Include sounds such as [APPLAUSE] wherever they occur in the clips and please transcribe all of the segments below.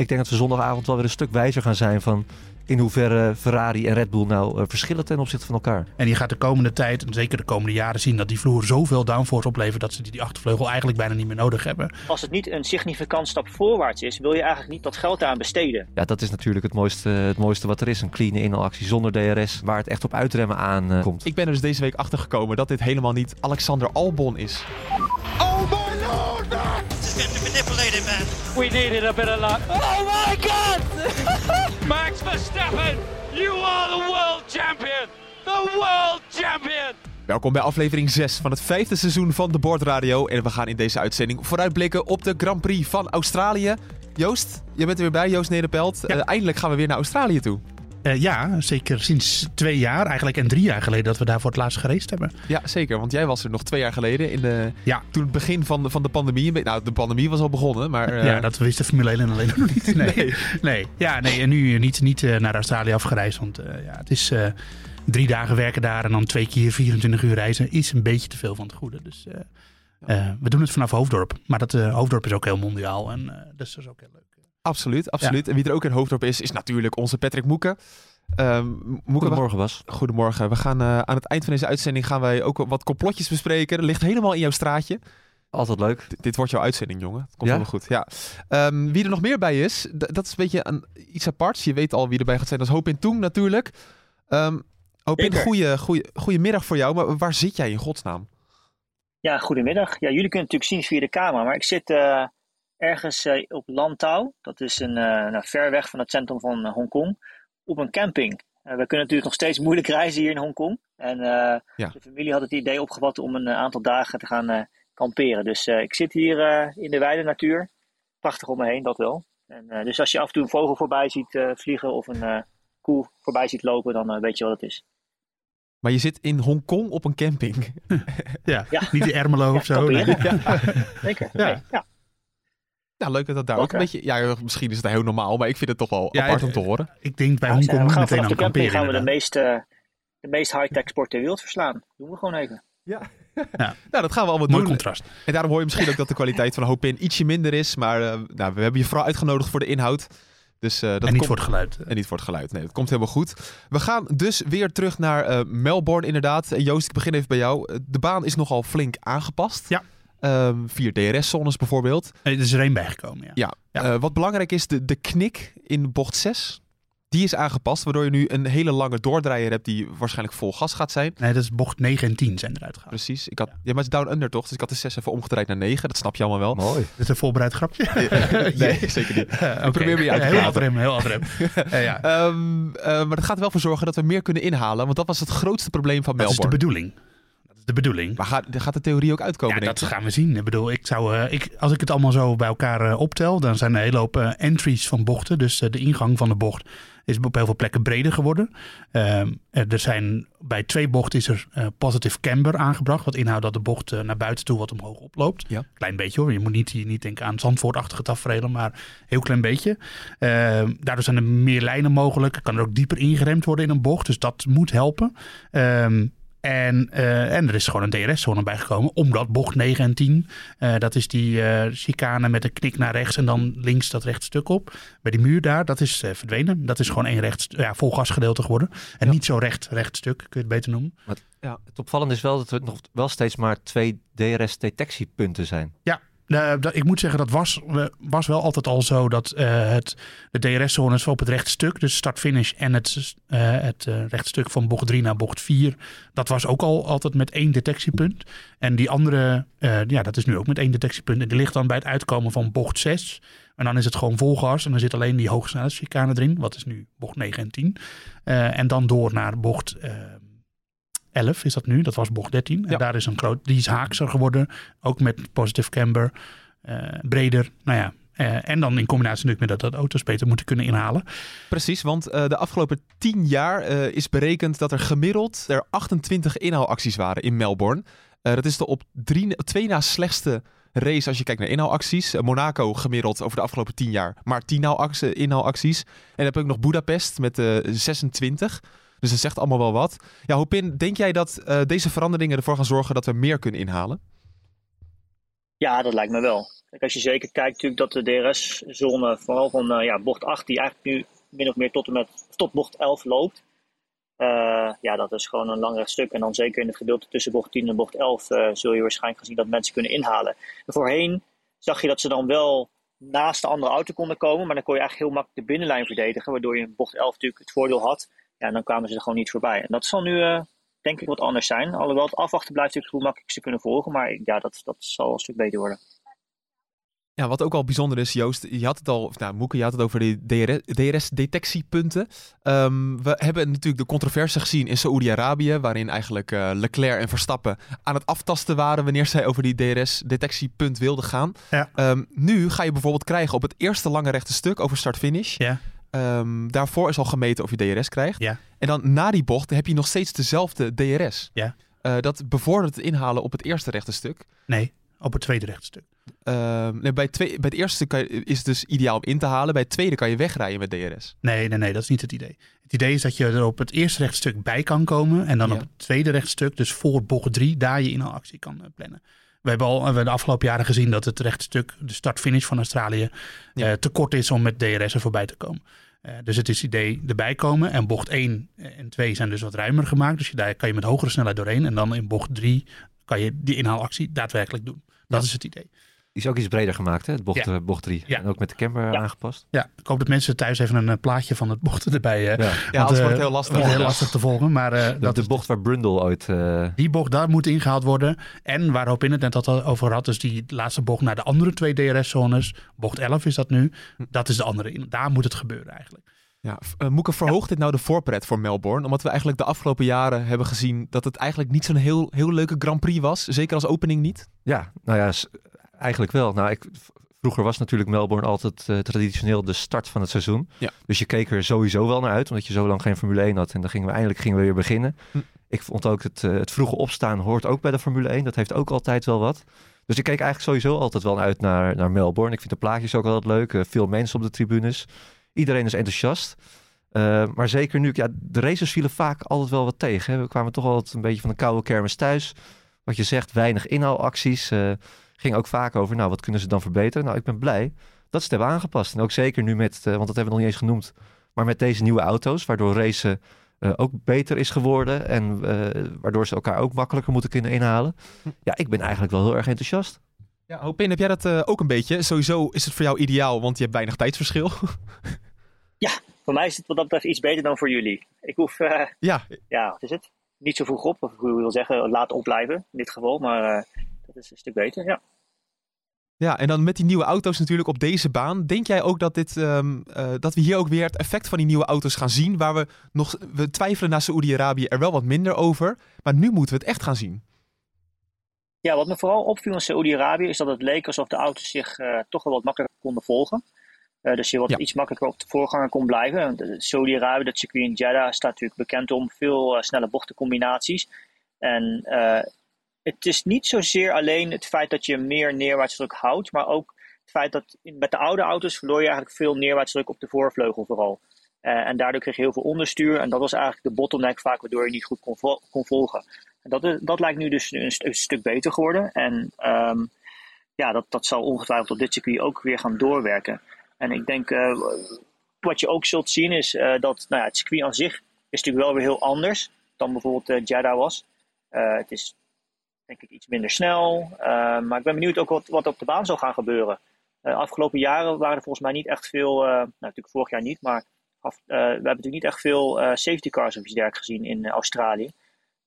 Ik denk dat we zondagavond wel weer een stuk wijzer gaan zijn van in hoeverre Ferrari en Red Bull nou uh, verschillen ten opzichte van elkaar. En je gaat de komende tijd, en zeker de komende jaren, zien dat die vloer zoveel downforce oplevert dat ze die, die achtervleugel eigenlijk bijna niet meer nodig hebben. Als het niet een significant stap voorwaarts is, wil je eigenlijk niet dat geld aan besteden. Ja, dat is natuurlijk het mooiste, het mooiste wat er is. Een clean inhaalactie zonder DRS, waar het echt op uitremmen aan uh, komt. Ik ben er dus deze week achter gekomen dat dit helemaal niet Alexander Albon is. Oh my lord! We needed a bit of luck. Oh my god! [LAUGHS] Max Verstappen, you are the world champion! The world champion! Welkom bij aflevering 6 van het vijfde seizoen van de Bordradio. En we gaan in deze uitzending vooruitblikken op de Grand Prix van Australië. Joost, je bent er weer bij, Joost Nederpelt. Ja. Uh, eindelijk gaan we weer naar Australië toe. Uh, ja, zeker sinds twee jaar, eigenlijk en drie jaar geleden dat we daar voor het laatst geraced hebben. Ja, zeker. Want jij was er nog twee jaar geleden, in de, ja. toen het begin van de, van de pandemie. Nou, de pandemie was al begonnen, maar... Uh... Ja, dat wist de Formule 1 alleen nog niet. [LAUGHS] Nee. nee. nee. Ja, nee, en nu niet, niet uh, naar Australië afgereisd, want ja, het is drie dagen werken daar en dan twee keer 24 uur reizen is een beetje te veel van het goede. Dus we doen het vanaf Hoofddorp. Maar dat Hoofddorp is ook heel mondiaal en dus dat is ook heel leuk. Absoluut, absoluut. Ja. En wie er ook in Hoofddorp is, is natuurlijk onze Patrick Moeken. Um, Goedemorgen Bas. Goedemorgen. We gaan uh, aan het eind van deze uitzending gaan wij ook wat complotjes bespreken. Dat ligt helemaal in jouw straatje. Altijd leuk. D dit wordt jouw uitzending, jongen. Dat komt ja? helemaal goed. Ja. Um, wie er nog meer bij is, dat is een beetje een, iets aparts. Je weet al wie erbij gaat zijn. Dat is Hoop in Toen natuurlijk. Um, Hoop in, goede, goede, goedemiddag voor jou. Maar waar zit jij in godsnaam? Ja, goedemiddag. Ja, jullie kunnen het natuurlijk zien via de camera. Maar ik zit uh, ergens uh, op Lantau. Dat is een, uh, nou, ver weg van het centrum van Hongkong op een camping. Uh, we kunnen natuurlijk nog steeds moeilijk [LAUGHS] reizen hier in Hongkong. En uh, ja. de familie had het idee opgevat om een aantal dagen te gaan uh, kamperen. Dus ik zit hier in de wijde natuur. Prachtig om me heen, dat wel. En, dus als je af en toe een vogel voorbij ziet vliegen of een koe voorbij ziet lopen, dan weet je wat het is. Maar je zit in Hongkong op een camping. [LAUGHS] ja, ja. niet in Ermelo of zo. Nee. [LAUGHS] Ja. Zeker. Ja. Nee. ja. Ja, leuk dat dat daar ook een beetje... Ja, misschien is het heel normaal, maar ik vind het toch wel ja, apart om te horen. Ik denk bij Hongkong meteen aan de kamperen. gaan we de meest, uh, de meest high-tech sport ter wereld verslaan. Dat doen we gewoon even. Ja. ja. [LAUGHS] nou, dat gaan we allemaal doen. Mooi contrast. En daarom hoor je misschien ook dat de kwaliteit van Hopin ietsje minder is. Maar uh, nou, we hebben je vooral uitgenodigd voor de inhoud. Dus, uh, dat en niet komt... voor het geluid. En niet voor het geluid. Nee, dat komt helemaal goed. We gaan dus weer terug naar uh, Melbourne inderdaad. En Joost, ik begin even bij jou. De baan is nogal flink aangepast. Ja. Um, vier DRS-zones bijvoorbeeld. Er is er één bijgekomen, ja. ja. ja. Uh, wat belangrijk is, de, de knik in bocht 6, die is aangepast. Waardoor je nu een hele lange doordraaier hebt die waarschijnlijk vol gas gaat zijn. Nee, dat is bocht 9 en 10 zijn eruit gegaan. Precies. Ik had, ja. ja, maar het is down-under toch? Dus ik had de 6 even omgedraaid naar 9. Dat snap je allemaal wel. Mooi. Dit is een voorbereid grapje? [LAUGHS] nee, zeker niet. [LAUGHS] Uh, okay. Probeer me je uit te Heel adrem, heel adrem. uh, [LAUGHS] ja. um, uh, maar dat gaat er wel voor zorgen dat we meer kunnen inhalen. Want dat was het grootste probleem van Melbourne. Dat is de bedoeling de bedoeling. Maar gaat, gaat de theorie ook uitkomen? Ja, dat gaan we zien. Ik bedoel, ik zou, uh, ik, als ik het allemaal zo bij elkaar uh, optel, dan zijn er een hele hoop uh, entries van bochten. Dus de ingang van de bocht is op heel veel plekken breder geworden. er zijn, bij twee bochten is er positive camber aangebracht. Wat inhoudt dat de bocht naar buiten toe wat omhoog oploopt. Ja. Klein beetje hoor. Je moet niet, niet denken aan Zandvoortachtige tafereelen, maar heel klein beetje. daardoor zijn er meer lijnen mogelijk. Kan er ook dieper ingeremd worden in een bocht. Dus dat moet helpen. En, uh, en er is gewoon een DRS-zone bijgekomen, omdat bocht 9 en 10, uh, dat is die uh, chicane met een knik naar rechts en dan links dat rechtstuk op. Bij die muur daar, dat is verdwenen. Dat is gewoon één rechts, ja, volgasgedeelte geworden. En ja. niet zo recht, rechtstuk, kun je het beter noemen. Maar, ja, het opvallende is wel dat er nog wel steeds maar twee DRS-detectiepunten zijn. Ja, uh, dat, ik moet zeggen, dat was, was wel altijd al zo dat uh, het, de DRS-zones op het rechtstuk, dus start-finish en het, het rechtstuk van bocht 3 naar bocht 4, dat was ook al altijd met één detectiepunt. En die andere, ja, dat is nu ook met één detectiepunt. En die ligt dan bij het uitkomen van bocht 6. En dan is het gewoon vol gas en dan zit alleen die hoogsnelheidschicane erin, wat is nu bocht 9 en 10. en dan door naar bocht 11 is dat nu. Dat was bocht 13. En Ja. daar is een groot, die is haakser geworden. Ook met positive camber. eh, breder. Nou ja. eh, en dan in combinatie natuurlijk met dat, dat auto's beter moeten kunnen inhalen. Precies, want eh, de afgelopen 10 jaar is berekend dat er gemiddeld er 28 inhaalacties waren in Melbourne. Dat is de op drie, twee na slechtste race als je kijkt naar inhaalacties. Monaco gemiddeld over de afgelopen 10 jaar maar 10 inhaalacties-. En dan heb ik ook nog Budapest met eh 26. Dus dat zegt allemaal wel wat. Ja, Hopin, denk jij dat eh, deze veranderingen ervoor gaan zorgen dat we meer kunnen inhalen? Ja, dat lijkt me wel. Kijk, als je zeker kijkt natuurlijk dat de DRS-zone, vooral van uh, ja, bocht 8, die eigenlijk nu min of meer tot en met tot bocht 11 loopt. Uh, ja, dat is gewoon een lang recht stuk. En dan zeker in het gedeelte tussen bocht 10 en bocht 11 uh, zul je waarschijnlijk zien dat mensen kunnen inhalen. En voorheen zag je dat ze dan wel naast de andere auto konden komen, maar dan kon je eigenlijk heel makkelijk de binnenlijn verdedigen, waardoor je in bocht 11 natuurlijk het voordeel had. Ja, en dan kwamen ze er gewoon niet voorbij. En dat zal nu uh, denk ik wat anders zijn. Alhoewel het afwachten blijft natuurlijk hoe makkelijk ze kunnen volgen, maar ja, dat, dat zal een stuk beter worden. Ja, wat ook al bijzonder is, Joost, je had het al, of nou, Moeke, je had het over de DRS-detectiepunten. Um, we hebben natuurlijk de controverse gezien in Saoedi-Arabië, waarin eigenlijk uh, Leclerc en Verstappen aan het aftasten waren wanneer zij over die DRS-detectiepunt wilden gaan. Ja. Um, nu ga je bijvoorbeeld krijgen op het eerste lange rechte stuk over start-finish. Ja. Um, daarvoor is al gemeten of je DRS krijgt. Ja. En dan na die bocht heb je nog steeds dezelfde DRS. Ja. Uh, dat bevordert het inhalen op het eerste rechte stuk. Nee, op het tweede rechte stuk. Uh, nee, bij, twee, bij het eerste kan je, is het dus ideaal om in te halen. Bij het tweede kan je wegrijden met DRS. Nee, nee, nee, dat is niet het idee. Het idee is dat je er op het eerste rechtstuk bij kan komen. En dan Ja. op het tweede rechtstuk, dus voor bocht 3, daar je inhaalactie kan uh, plannen. We hebben al we hebben de afgelopen jaren gezien dat het rechtstuk, de start-finish van Australië, Ja. eh, te kort is om met DRS er voorbij te komen. Eh, dus het is het idee erbij komen. En bocht 1 en 2 zijn dus wat ruimer gemaakt. Dus je, daar kan je met hogere snelheid doorheen. En dan in bocht 3 kan je die inhaalactie daadwerkelijk doen. Dat Ja. is het idee. Die is ook iets breder gemaakt, hè? Het bocht, Ja. eh, bocht 3. Ja. En ook met de camber Ja. aangepast. Ja, ik hoop dat mensen thuis even een eh, plaatje van het bocht erbij hebben. Ja. Ja, Want, eh, wordt het heel lastig. wordt heel lastig te volgen. Maar eh, Dat dat de bocht waar Brundle ooit... eh, Die bocht daar moet ingehaald worden. En waar Hopin het net al over had, dus die laatste bocht naar de andere twee DRS-zones. Bocht 11 is dat nu. Dat is de andere. in. Daar moet het gebeuren eigenlijk. Ja, eh, Moeke, verhoogt dit nou de voorpret voor Melbourne? Omdat we eigenlijk de afgelopen jaren hebben gezien dat het eigenlijk niet zo'n heel, heel leuke Grand Prix was. Zeker als opening niet. Ja, nou ja, eigenlijk wel. Nou, ik, vroeger was natuurlijk Melbourne altijd eh, traditioneel de start van het seizoen. Ja. Dus je keek er sowieso wel naar uit, omdat je zo lang geen Formule 1 had. En dan gingen we eindelijk gingen we weer beginnen. Hm. Ik vond ook het, eh, het vroege opstaan hoort ook bij de Formule 1. Dat heeft ook altijd wel wat. Dus ik keek eigenlijk sowieso altijd wel uit naar, naar Melbourne. Ik vind de plaatjes ook altijd leuk. eh, veel mensen op de tribunes. Iedereen is enthousiast. Maar zeker nu, ja, de races vielen vaak altijd wel wat tegen. Hè. We kwamen toch altijd een beetje van de koude kermis thuis. Wat je zegt, weinig inhaalacties. Ging ook vaak over, nou, wat kunnen ze dan verbeteren? Nou, ik ben blij dat ze het hebben aangepast. En ook zeker nu met, eh, want dat hebben we nog niet eens genoemd, maar met deze nieuwe auto's, waardoor racen eh, ook beter is geworden en eh, waardoor ze elkaar ook makkelijker moeten kunnen inhalen. Ja, ik ben eigenlijk wel heel erg enthousiast. Ja, Hopin, heb jij dat eh, ook een beetje? Sowieso is het voor jou ideaal, want je hebt weinig tijdsverschil. [LAUGHS] Voor mij is het wat dat betreft iets beter dan voor jullie. Ik hoef, eh, ja, ja, wat is het? Niet zo vroeg op, of hoe je wil zeggen, laat opblijven in dit geval. Maar eh, dat is een stuk beter, ja. ja, en dan met die nieuwe auto's natuurlijk op deze baan. Denk jij ook dat, dit, ehm, eh, dat we hier ook weer het effect van die nieuwe auto's gaan zien? Waar we nog, we twijfelen na Saoedi-Arabië er wel wat minder over. Maar nu moeten we het echt gaan zien. Ja, wat me vooral opviel in Saoedi-Arabië is dat het leek alsof de auto's zich eh, toch wel wat makkelijker konden volgen. Eh, dus je wat Ja. iets makkelijker op de voorganger kon blijven. Want, Saoedi-Arabië, dat circuit in Jeddah, staat natuurlijk bekend om veel snelle bochtencombinaties. En eh, het is niet zozeer alleen het feit dat je meer neerwaartsdruk houdt, maar ook het feit dat met de oude auto's verloor je eigenlijk veel neerwaartsdruk op de voorvleugel vooral. Eh, en daardoor kreeg je heel veel onderstuur. En dat was eigenlijk de bottleneck vaak waardoor je niet goed kon, kon volgen. En dat, is- dat lijkt nu dus een, st- een stuk beter geworden. En ehm, ja, dat, dat zal ongetwijfeld op dit circuit ook weer gaan doorwerken. En ik denk, eh, wat je ook zult zien is eh, dat nou ja, het circuit aan zich is natuurlijk wel weer heel anders dan bijvoorbeeld eh, Jeddah was. Eh, het is denk ik iets minder snel. eh, maar ik ben benieuwd ook wat, wat op de baan zal gaan gebeuren. De afgelopen jaren waren er volgens mij niet echt veel, eh, nou natuurlijk vorig jaar niet, maar eh, we hebben natuurlijk niet echt veel eh, safety cars of iets dergelijks gezien in eh, Australië.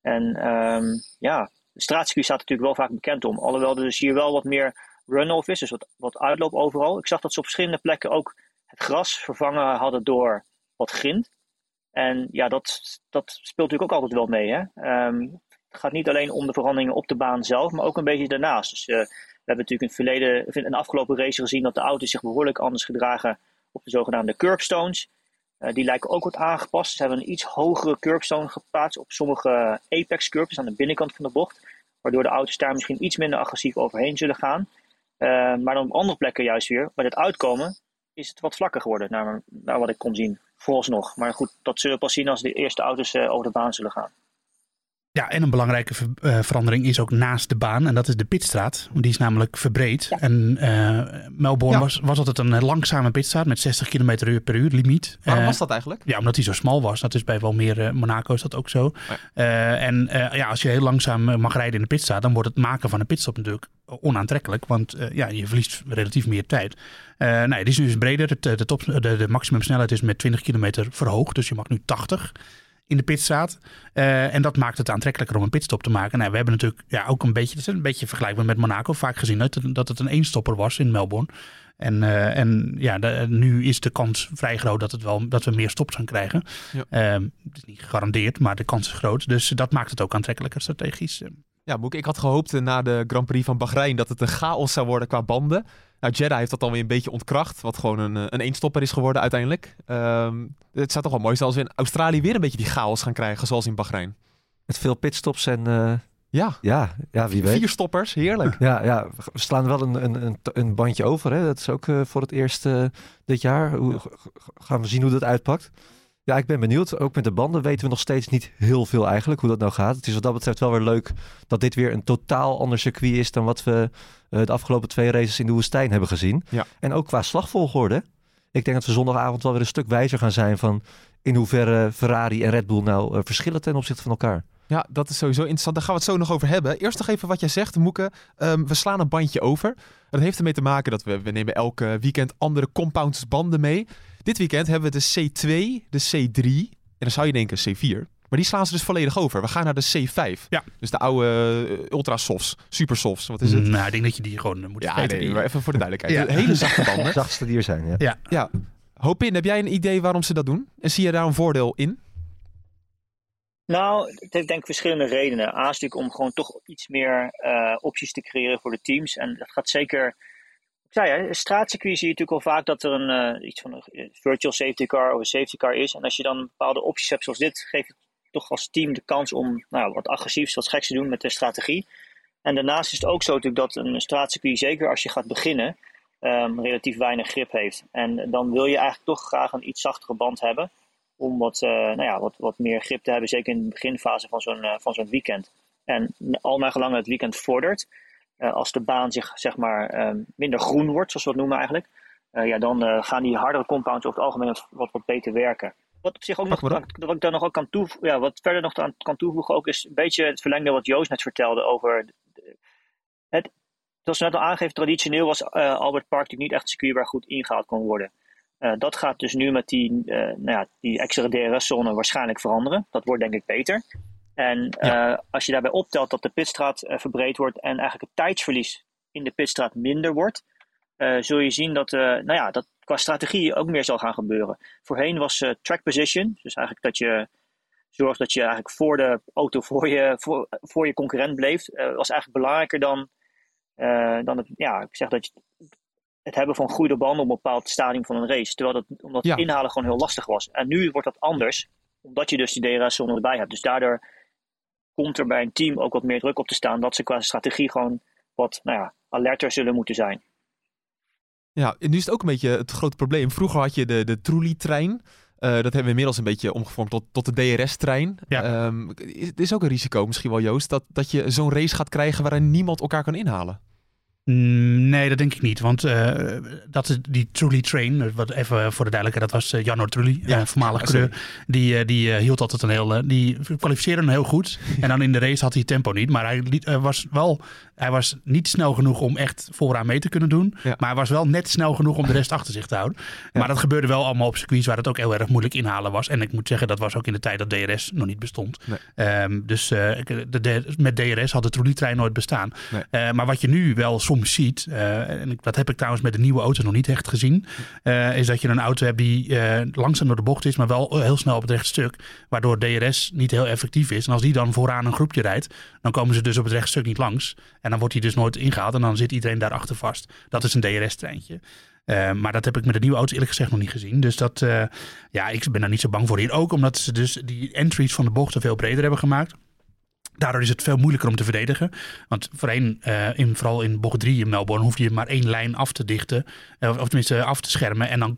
En ehm, ja, de straatcircuit staat natuurlijk wel vaak bekend om. Alhoewel er dus hier wel wat meer runoff is, dus wat, wat uitloop overal. Ik zag dat ze op verschillende plekken ook het gras vervangen hadden door wat grind. En ja, dat, dat speelt natuurlijk ook altijd wel mee. Hè? Ehm, gaat niet alleen om de veranderingen op de baan zelf, maar ook een beetje daarnaast. Dus eh, we hebben natuurlijk in het verleden, in een afgelopen race gezien dat de auto's zich behoorlijk anders gedragen op de zogenaamde curbstones. Eh, die lijken ook wat aangepast. Ze hebben een iets hogere curbstone geplaatst op sommige apex curbs aan de binnenkant van de bocht. Waardoor de auto's daar misschien iets minder agressief overheen zullen gaan. Eh, maar dan op andere plekken juist weer, bij het uitkomen, is het wat vlakker geworden, naar, naar wat ik kon zien, vooralsnog. Maar goed, dat zullen we pas zien als de eerste auto's eh, over de baan zullen gaan. Ja, en een belangrijke ver- eh, verandering is ook naast de baan. En dat is de pitstraat. Die is namelijk verbreed. En eh, Melbourne Ja. was, was altijd een eh, langzame pitstraat met 60 km per uur limiet. Waarom was dat eigenlijk? Ja, omdat hij zo smal was. Dat is bij wel meer Monaco is dat ook zo. ja. Eh, en ja, als je heel langzaam mag rijden in de pitstraat, dan wordt het maken van een pitstop natuurlijk onaantrekkelijk. Want ja, je verliest relatief meer tijd. Nee, die is dus breder. Eh, de, top, de, de maximumsnelheid is met 20 kilometer verhoogd. Dus je mag nu 80 in de pitstraat. Eh, en dat maakt het aantrekkelijker om een pitstop te maken. Nou, we hebben natuurlijk ja, ook een beetje, dat is een beetje vergelijkbaar met Monaco, vaak gezien dat het, dat het een eenstopper was in Melbourne. En, eh, en ja, de- nu is de kans vrij groot dat, het wel, dat we meer stops gaan krijgen. Ja. Ehm, het is niet gegarandeerd, maar de kans is groot. Dus dat maakt het ook aantrekkelijker strategisch. Ja, Moek, ik had gehoopt eh, na de Grand Prix van Bahrein dat het een chaos zou worden qua banden. Nou, Jeddah heeft dat dan weer een beetje ontkracht, wat gewoon een, eh, een eenstopper is geworden uiteindelijk. Ehm, het zou toch wel mooi zijn als we in Australië weer een beetje die chaos gaan krijgen, zoals in Bahrein. Met veel pitstops en eh, Ja, ja, ja, wie weet. vier stoppers, heerlijk. Ja, ja, we slaan wel een, een, een, een bandje over. Hè? Dat is ook voor het eerst dit jaar. Hoe, gaan we zien hoe dat uitpakt. Ja, ik ben benieuwd. Ook met de banden weten we nog steeds niet heel veel eigenlijk hoe dat nou gaat. Het is wat dat betreft wel weer leuk dat dit weer een totaal ander circuit is dan wat we eh, de afgelopen twee races in de woestijn hebben gezien. Ja. En ook qua slagvolgorde. Ik denk dat we zondagavond wel weer een stuk wijzer gaan zijn van in hoeverre Ferrari en Red Bull nou eh, verschillen ten opzichte van elkaar. Ja, dat is sowieso interessant. Daar gaan we het zo nog over hebben. Eerst nog even wat jij zegt, Moeke. Ehm, we slaan een bandje over. Dat heeft ermee te maken dat we, we nemen elke weekend andere compounds banden mee. Dit weekend hebben we de C2, de C3 en dan zou je denken C4. Maar die slaan ze dus volledig over. We gaan naar de C5. Ja. Dus de oude eh, ultra softs, super softs. Wat is het? Nou, ik denk dat je die gewoon eh, moet Ja, nee, maar even voor de duidelijkheid. [LAUGHS] Ja. De hele zachte De banden. [LAUGHS] zachtste die er zijn, ja. ja. Ja. Hopin, heb jij een idee waarom ze dat doen? En zie je daar een voordeel in? Nou, het heeft denk ik verschillende redenen. A is natuurlijk om gewoon toch iets meer eh, opties te creëren voor de teams. En dat gaat zeker. Ik zei, hè, straatcircuit zie je natuurlijk al vaak dat er een eh, iets van een virtual safety car of een safety car is. En als je dan bepaalde opties hebt zoals dit, geeft het toch als team de kans om nou, wat agressiefs, wat geks te doen met de strategie. En daarnaast is het ook zo natuurlijk dat een straatcircuit, zeker als je gaat beginnen, ehm, relatief weinig grip heeft. En dan wil je eigenlijk toch graag een iets zachtere band hebben om wat, eh, nou ja, wat, wat meer grip te hebben, zeker in de beginfase van zo'n eh, van zo'n weekend. En al naar gelang het weekend vordert, eh, als de baan zich zeg maar ehm, minder groen wordt, zoals we dat noemen eigenlijk, ja, dan gaan die hardere compounds over het algemeen wat, wat, beter werken. Wat op zich ook nog, wat ik daar nog ook kan toevoegen, ja, wat verder nog aan kan toevoegen ook is een beetje het verlengde wat Joost net vertelde over de- het, zoals we net al aangegeven, traditioneel was Albert Park natuurlijk niet echt circuit waar goed ingehaald kon worden. Eh, dat gaat dus nu met die, eh, nou ja, die extra DRS-zone waarschijnlijk veranderen. Dat wordt denk ik beter. En eh, als je daarbij optelt dat de pitstraat verbreed wordt en eigenlijk het tijdsverlies in de pitstraat minder wordt, zul je zien dat, nou ja, dat qua strategie ook meer zal gaan gebeuren. Voorheen was track position, dus eigenlijk dat je zorgt dat je eigenlijk voor de auto voor je, voor, voor je concurrent bleef, was eigenlijk belangrijker dan, dan het, ja, ik zeg dat je, het hebben van goede banden op een bepaald stadium van een race. Terwijl dat, omdat Ja. inhalen gewoon heel lastig was. En nu wordt dat anders, omdat je dus die DRS-zone erbij hebt. Dus daardoor komt er bij een team ook wat meer druk op te staan dat ze qua strategie gewoon wat nou ja, alerter zullen moeten zijn. Ja, en nu is het ook een beetje het grote probleem. Vroeger had je de, de Trulli-trein. Eh, dat hebben we inmiddels een beetje omgevormd tot, tot de DRS-trein. Ja. Ehm, is- het is ook een risico misschien wel, Joost, dat, dat je zo'n race gaat krijgen waarin niemand elkaar kan inhalen. Mm, Nee, dat denk ik niet. Want eh, dat is die Trulli Train, eh, wat even voor de duidelijkheid, dat was uh, Janno Trulli, Ja, eh, voormalig ja, coureur. Die, eh, die eh, hield altijd een heel. eh, die kwalificeerde hem heel goed. [LAUGHS] En dan in de race had hij tempo niet. Maar hij liet, eh, was wel. Hij was niet snel genoeg om echt vooraan mee te kunnen doen. Ja. Maar hij was wel net snel genoeg om de rest achter zich te houden. Maar dat gebeurde wel allemaal op circuits waar het ook heel erg moeilijk inhalen was. En ik moet zeggen, dat was ook in de tijd dat DRS nog niet bestond. Nee. Ehm, dus eh, de, de- met DRS had de Trulli-trein nooit bestaan. Nee. Eh, maar wat je nu wel soms ziet, eh, en dat heb ik trouwens met de nieuwe auto's nog niet echt gezien, is dat je een auto hebt die langzaam door de bocht is, maar wel heel snel op het rechtstuk, waardoor DRS niet heel effectief is. En als die dan vooraan een groepje rijdt, dan komen ze dus op het rechtstuk niet langs. En dan wordt hij dus nooit ingehaald en dan zit iedereen daarachter vast. Dat is een DRS-treintje. Eh, maar dat heb ik met de nieuwe auto's eerlijk gezegd nog niet gezien. Dus dat, eh, ja, ik ben daar niet zo bang voor hier. Ook omdat ze dus die entries van de bochten veel breder hebben gemaakt. Daardoor is het veel moeilijker om te verdedigen. Want voorheen, eh, in, vooral in bocht 3 in Melbourne, hoef je maar één lijn af te dichten. of tenminste af te schermen. En dan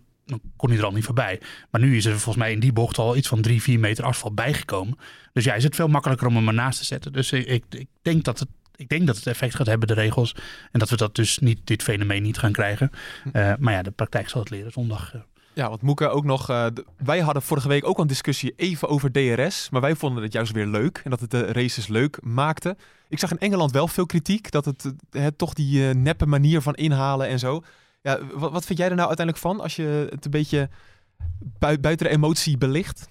kon hij er al niet voorbij. Maar nu is er volgens mij in die bocht al iets van drie, vier meter asfalt bijgekomen. Dus ja, is het veel makkelijker om hem ernaast te zetten. Dus ik, ik denk dat het ik denk dat het effect gaat hebben, de regels. En dat we dat dus niet, dit fenomeen niet gaan krijgen. Uh, maar ja, de praktijk zal het leren zondag. Uh. Ja, want Moeke ook nog. Uh, wij hadden vorige week ook een discussie even over DRS. Maar wij vonden het juist weer leuk. En dat het de races leuk maakte. Ik zag in Engeland wel veel kritiek. Dat het, het toch die neppe manier van inhalen en zo. Ja, wat, wat, vind jij er nou uiteindelijk van? Als je het een beetje buiten de emotie belicht?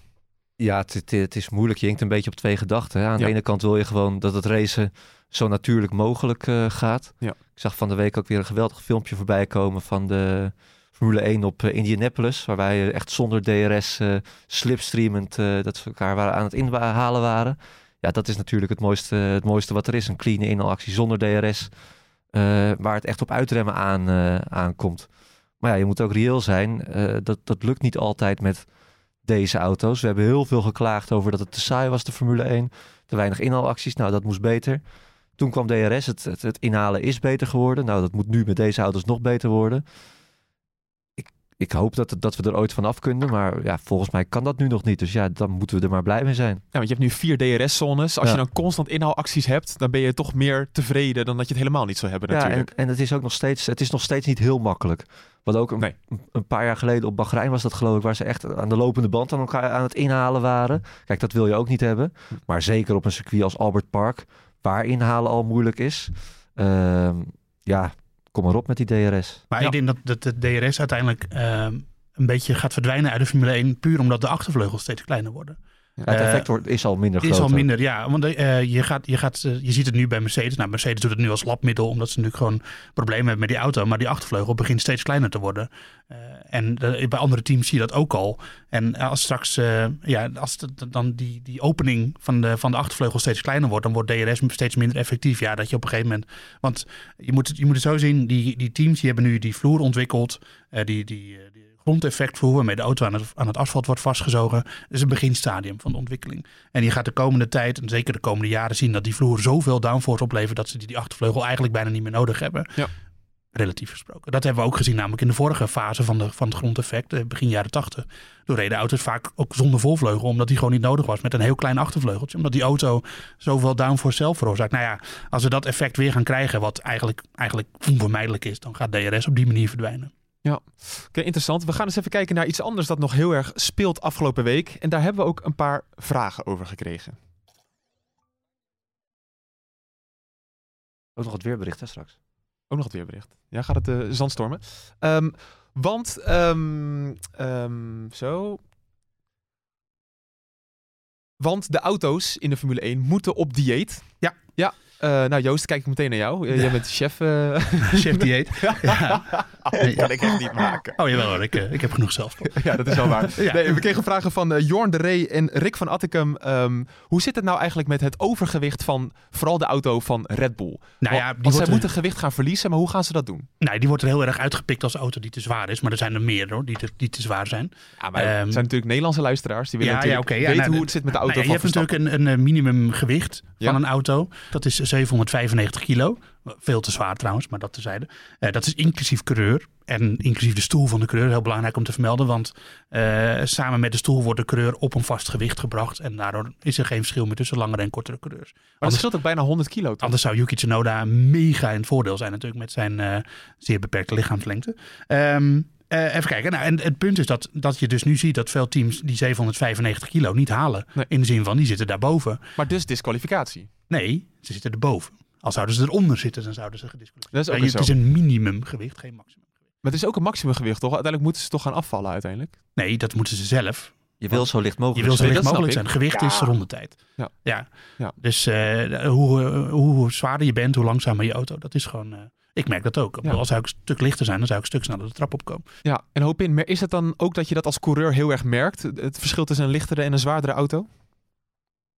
Ja, het, het, het, is moeilijk. Je hinkt een beetje op twee gedachten. Hè? Aan de ene kant wil je gewoon dat het racen zo natuurlijk mogelijk uh, gaat. Ja. Ik zag van de week ook weer een geweldig filmpje voorbij komen van de Formule 1 op uh, Indianapolis. Waarbij je echt zonder DRS uh, slipstreamend dat ze elkaar waren aan het inhalen waren. Ja, dat is natuurlijk het mooiste, het mooiste wat er is. Een clean inhaalactie zonder DRS. waar het echt op uitremmen aan, aankomt. Maar ja, je moet ook reëel zijn. dat, dat lukt niet altijd met deze auto's. We hebben heel veel geklaagd over dat het te saai was, de Formule 1. Te weinig inhaalacties. Nou, dat moest beter. Toen kwam DRS, het, het, het, inhalen is beter geworden. Nou, dat moet nu met deze auto's nog beter worden. Ik, hoop dat, dat we er ooit vanaf kunnen, maar ja, volgens mij kan dat nu nog niet. Dus ja, dan moeten we er maar blij mee zijn. Ja, want je hebt nu vier DRS-zones. Als je dan constant inhaalacties hebt, dan ben je toch meer tevreden dan dat je het helemaal niet zou hebben natuurlijk. Ja, en, en het is ook nog steeds, het is nog steeds niet heel makkelijk. Wat ook een, een, paar jaar geleden op Bahrein was dat geloof ik, waar ze echt aan de lopende band aan elkaar aan het inhalen waren. Kijk, dat wil je ook niet hebben. Maar zeker op een circuit als Albert Park, waar inhalen al moeilijk is. Uh, ja, kom maar op met die DRS. Maar ik denk dat, dat de DRS uiteindelijk uh, een beetje gaat verdwijnen uit de Formule 1, puur omdat de achtervleugels steeds kleiner worden. Het effect wordt, is al minder groot. Is al minder, ja. Want uh, je, gaat, je, gaat, uh, je ziet het nu bij Mercedes. Nou, Mercedes doet het nu als labmiddel, omdat ze natuurlijk gewoon problemen hebben met die auto. Maar die achtervleugel begint steeds kleiner te worden. Uh, en bij andere teams zie je dat ook al. En als straks, ja, als dan die, die opening van de, van de achtervleugel steeds kleiner wordt, dan wordt DRS steeds minder effectief. Ja, dat je op een gegeven moment. Want je moet het, je moet het zo zien, die, die teams die hebben nu die vloer ontwikkeld. die, die, die grondeffectvloer waarmee de auto aan het, aan het asfalt wordt vastgezogen. Dat is een beginstadium van de ontwikkeling. En je gaat de komende tijd, en zeker de komende jaren, zien dat die vloer zoveel downforce oplevert dat ze die, die achtervleugel eigenlijk bijna niet meer nodig hebben. Ja. Relatief gesproken. Dat hebben we ook gezien, namelijk in de vorige fase van, de, van het grondeffect, eh, begin jaren 80. Door reden auto's vaak ook zonder volvleugel, omdat die gewoon niet nodig was. Met een heel klein achtervleugeltje. Omdat die auto zoveel downforce zelf veroorzaakt. Nou ja, als we dat effect weer gaan krijgen, wat eigenlijk, eigenlijk onvermijdelijk is, dan gaat DRS op die manier verdwijnen. Ja, oké, interessant. We gaan eens even kijken naar iets anders dat nog heel erg speelt afgelopen week. En daar hebben we ook een paar vragen over gekregen. Ook nog het weerbericht hè, straks. Ook nog het weerbericht. Ja, gaat het uh, zandstormen. Um, want, um, um, zo. Want de auto's in de Formule 1 moeten op dieet. Ja. Ja, uh, nou Joost, kijk ik meteen naar jou. Uh, jij bent chef. Uh... [LAUGHS] chef dieet. ja. Oh, kan ik echt niet maken. Oh jawel hoor, ik, ik heb genoeg zelf. ja, dat is wel waar. ja. nee, we kregen vragen van Jorn de Ree en Rick van Atticum. Um, hoe zit het nou eigenlijk met het overgewicht van vooral de auto van Red Bull? Nou ja, die Want zij moeten gewicht gaan verliezen, maar hoe gaan ze dat doen? Nee, die wordt er heel erg uitgepikt als auto die te zwaar is. Maar er zijn er meer hoor, die te, die te zwaar zijn. Ja, maar um, er zijn natuurlijk Nederlandse luisteraars. Die willen ja, natuurlijk ja, okay, weten nou, hoe het zit met de auto nou, van Je hebt natuurlijk een, een minimumgewicht van een auto. Dat is 795 kilo. Veel te zwaar trouwens, maar dat tezijde. Uh, dat is inclusief coureur. En inclusief de stoel van de coureur. Heel belangrijk om te vermelden. Want uh, samen met de stoel wordt de coureur op een vast gewicht gebracht. En daardoor is er geen verschil meer tussen langere en kortere coureurs. Maar anders, het scheelt ook bijna 100 kilo. Toch? Anders zou Yuki Tsunoda mega in het voordeel zijn natuurlijk. Met zijn uh, zeer beperkte lichaamslengte. Um, uh, even kijken. Nou, en het punt is dat, dat je dus nu ziet dat veel teams die 795 kilo niet halen. Nee. In de zin van, die zitten daarboven. Maar dus disqualificatie? Nee, ze zitten erboven. Als zouden ze eronder zitten, dan zouden ze gedisqualificeerd worden. Het is een minimumgewicht, geen maximumgewicht. Maar het is ook een maximumgewicht, toch? Uiteindelijk moeten ze toch gaan afvallen uiteindelijk? Nee, dat moeten ze zelf. Je wil zo licht mogelijk Je wil zo licht mogelijk zijn. Gewicht ja. is rondetijd. Ja. ja. ja. Dus uh, hoe, hoe zwaarder je bent, hoe langzamer je auto. Dat is gewoon... Uh, ik merk dat ook. Ja. Als zou ik een stuk lichter zijn, dan zou ik een stuk sneller de trap opkomen. Ja, en hoop in. Maar is het dan ook dat je dat als coureur heel erg merkt? Het verschil tussen een lichtere en een zwaardere auto?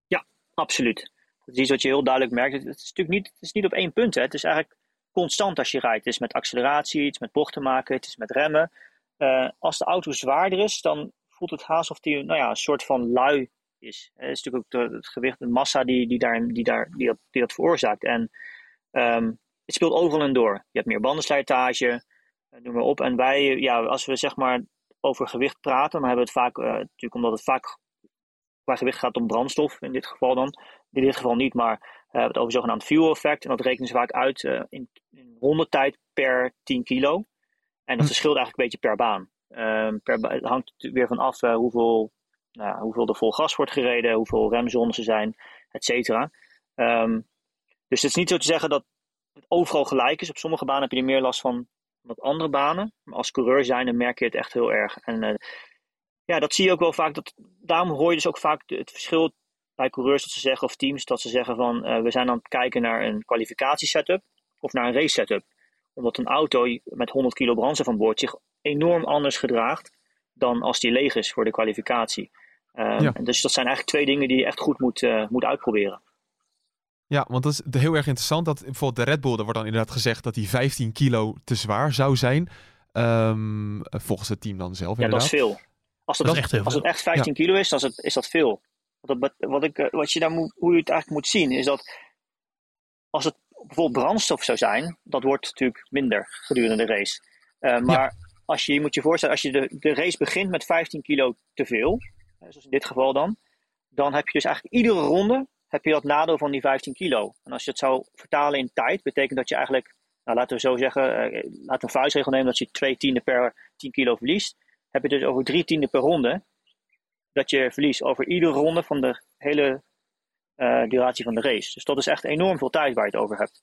Ja, absoluut. Dat is iets wat je heel duidelijk merkt. Het is natuurlijk niet, het is niet op één punt. Hè. Het is eigenlijk constant als je rijdt. Het is met acceleratie, het is met bochten maken, het is met remmen. Uh, als de auto zwaarder is, dan voelt het haast of die nou ja, een soort van lui is. Het is natuurlijk ook het gewicht, de massa die, die, daar, die, daar, die, dat, veroorzaakt. En um, het speelt overal en door. Je hebt meer bandenslijtage, noem maar op. En wij, ja, als we zeg maar over gewicht praten, maar hebben het vaak, natuurlijk omdat het vaak qua gewicht gaat om brandstof, in dit geval dan. In dit geval niet, maar we hebben het over zogenaamd fuel effect. En dat rekenen ze vaak uit uh, in, in rondetijd per 10 kilo. En dat Hm. verschilt eigenlijk een beetje per baan. Um, per ba het hangt weer van af uh, hoeveel, nou, hoeveel er vol gas wordt gereden, hoeveel remzones er zijn, et cetera. Um, dus het is niet zo te zeggen dat het overal gelijk is. Op sommige banen heb je er meer last van dan op andere banen. Maar als coureur zijn, dan merk je het echt heel erg. En uh, ja, dat zie je ook wel vaak. Dat, daarom hoor je dus ook vaak het verschil bij coureurs dat ze zeggen, of teams, dat ze zeggen van uh, we zijn aan het kijken naar een kwalificatiesetup of naar een race setup. Omdat een auto met 100 kilo brandstof aan boord zich enorm anders gedraagt dan als die leeg is voor de kwalificatie. Uh, ja. en dus dat zijn eigenlijk twee dingen die je echt goed moet, uh, moet uitproberen. Ja, want dat is heel erg interessant. Dat bijvoorbeeld de Red Bull, er wordt dan inderdaad gezegd dat die 15 kilo te zwaar zou zijn. Um, volgens het team dan zelf. Ja, inderdaad. dat is veel. Als het, dat is echt, heel als het echt 15 ja. kilo is, dan is, het, is dat veel. Wat, wat, ik, wat je daar moet, hoe je het eigenlijk moet zien, is dat als het bijvoorbeeld brandstof zou zijn, dat wordt natuurlijk minder gedurende de race. Uh, maar ja. als je, je moet je voorstellen, als je de, de race begint met 15 kilo te veel, zoals in dit geval dan, dan heb je dus eigenlijk iedere ronde heb je dat nadeel van die 15 kilo. En als je het zou vertalen in tijd, betekent dat je eigenlijk, nou, laten we zo zeggen, uh, laten we een vuistregel nemen dat je twee tienden per 10 kilo verliest. Heb je dus over drie tienden per ronde dat je verliest over iedere ronde van de hele uh, duratie van de race. Dus dat is echt enorm veel tijd waar je het over hebt.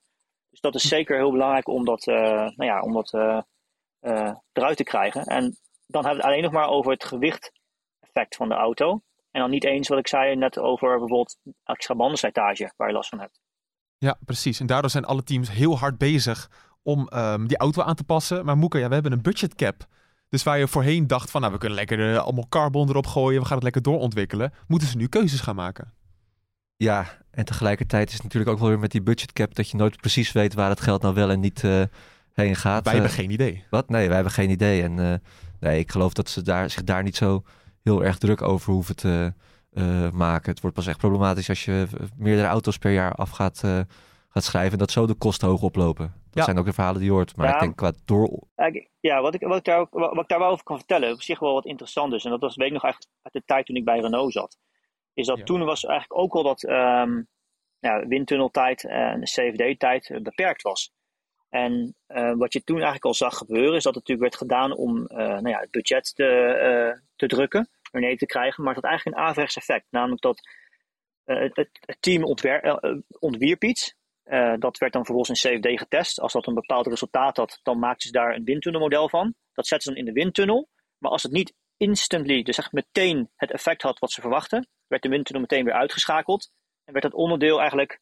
Dus dat is zeker heel belangrijk om dat, uh, nou ja, om dat uh, eruit te krijgen. En dan hebben we het alleen nog maar over het gewicht-effect van de auto. En dan niet eens wat ik zei net over bijvoorbeeld extra bandenslijtage waar je last van hebt. Ja, precies. En daardoor zijn alle teams heel hard bezig om um, die auto aan te passen. Maar Moeke, ja, we hebben een budget cap. Dus waar je voorheen dacht van, nou, we kunnen lekker uh, allemaal carbon erop gooien, we gaan het lekker doorontwikkelen, moeten ze nu keuzes gaan maken. Ja, en tegelijkertijd is het natuurlijk ook wel weer met die budget cap dat je nooit precies weet waar het geld nou wel en niet uh, heen gaat. Wij hebben uh, geen idee. Wat? Nee, wij hebben geen idee. En nee, ik geloof dat ze daar, zich daar niet zo heel erg druk over hoeven te maken. Het wordt pas echt problematisch als je meerdere auto's per jaar af gaat, gaat schrijven en dat zo de kosten hoog oplopen. Dat zijn ook de verhalen die je hoort. Maar ik denk qua door... Ja, wat ik, wat, ik daar, wat ik daar wel over kan vertellen, op zich wel wat interessant is. En dat was, weet ik nog eigenlijk uit de tijd toen ik bij Renault zat. Is dat toen was eigenlijk ook al dat um, ja, windtunneltijd en CFD-tijd beperkt was. En uh, wat je toen eigenlijk al zag gebeuren, is dat het natuurlijk werd gedaan om uh, nou ja, het budget te, uh, te drukken, naar beneden te krijgen. Maar het had eigenlijk een averechts effect. Namelijk dat het, het, team ontwierp iets. Uh, dat werd dan vervolgens in CFD getest. Als dat een bepaald resultaat had, dan maakten ze daar een windtunnelmodel van. Dat zetten ze dan in de windtunnel. Maar als het niet instantly, dus echt meteen het effect had wat ze verwachten, werd de windtunnel meteen weer uitgeschakeld. En werd het onderdeel eigenlijk,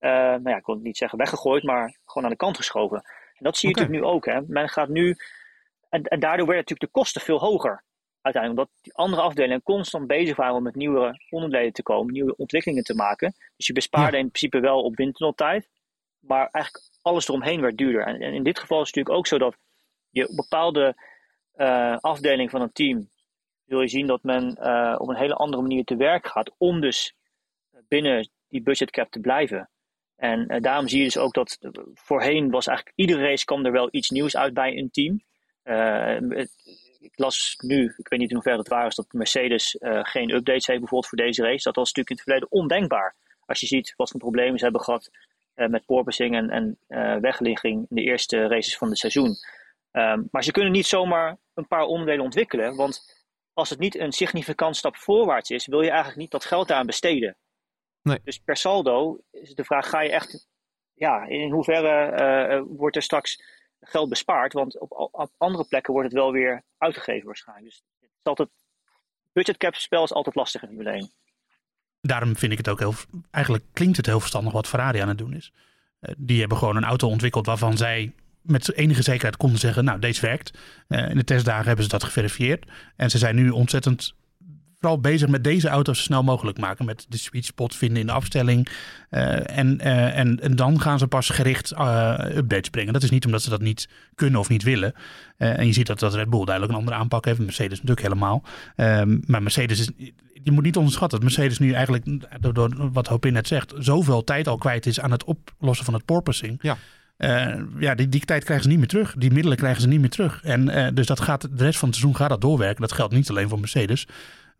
uh, nou ja, ik het niet zeggen weggegooid, maar gewoon aan de kant geschoven. En dat zie je okay. natuurlijk nu ook. Hè. Men gaat nu, en, en daardoor werden natuurlijk de kosten veel hoger. Uiteindelijk, omdat die andere afdelingen constant bezig waren om met nieuwe onderdelen te komen, nieuwe ontwikkelingen te maken. Dus je bespaarde ja. in principe wel op windtunneltijd, maar eigenlijk alles eromheen werd duurder. En, en in dit geval is het natuurlijk ook zo dat je op bepaalde uh, afdeling van een team wil je zien dat men uh, op een hele andere manier te werk gaat om dus binnen die budgetcap te blijven. En uh, daarom zie je dus ook dat voorheen was eigenlijk iedere race kwam er wel iets nieuws uit bij een team. Het, ik las nu, ik weet niet in hoeverre het waar is, dat Mercedes uh, geen updates heeft bijvoorbeeld voor deze race. Dat was natuurlijk in het verleden ondenkbaar. Als je ziet wat voor problemen ze hebben gehad uh, met porpoising en, en uh, wegligging in de eerste races van het seizoen. Um, maar ze kunnen niet zomaar een paar onderdelen ontwikkelen, want als het niet een significant stap voorwaarts is, wil je eigenlijk niet dat geld daaraan besteden. Nee. Dus per saldo is de vraag, ga je echt, ja, in hoeverre wordt er straks geld bespaard, want op, op, andere plekken wordt het wel weer uitgegeven waarschijnlijk. Dus het is altijd, budgetcap spel is altijd lastig in Formule 1. Daarom vind ik het ook heel, eigenlijk klinkt het heel verstandig wat Ferrari aan het doen is. Uh, die hebben gewoon een auto ontwikkeld waarvan zij met enige zekerheid konden zeggen, nou deze werkt. Uh, in de testdagen hebben ze dat geverifieerd. En ze zijn nu ontzettend vooral bezig met deze auto's zo snel mogelijk maken. Met de sweet spot vinden in de afstelling. Uh, en, uh, en, en dan gaan ze pas gericht uh, updates brengen. Dat is niet omdat ze dat niet kunnen of niet willen. en je ziet dat, dat Red Bull duidelijk een andere aanpak heeft. Mercedes natuurlijk helemaal. Um, maar Mercedes is... Je moet niet onderschatten dat Mercedes nu eigenlijk, door, door wat Hopin net zegt, zoveel tijd al kwijt is aan het oplossen van het porpoising. Ja. eh, ja, die, die tijd krijgen ze niet meer terug. Die middelen krijgen ze niet meer terug. En eh, dus dat gaat, de rest van het seizoen gaat dat doorwerken. Dat geldt niet alleen voor Mercedes.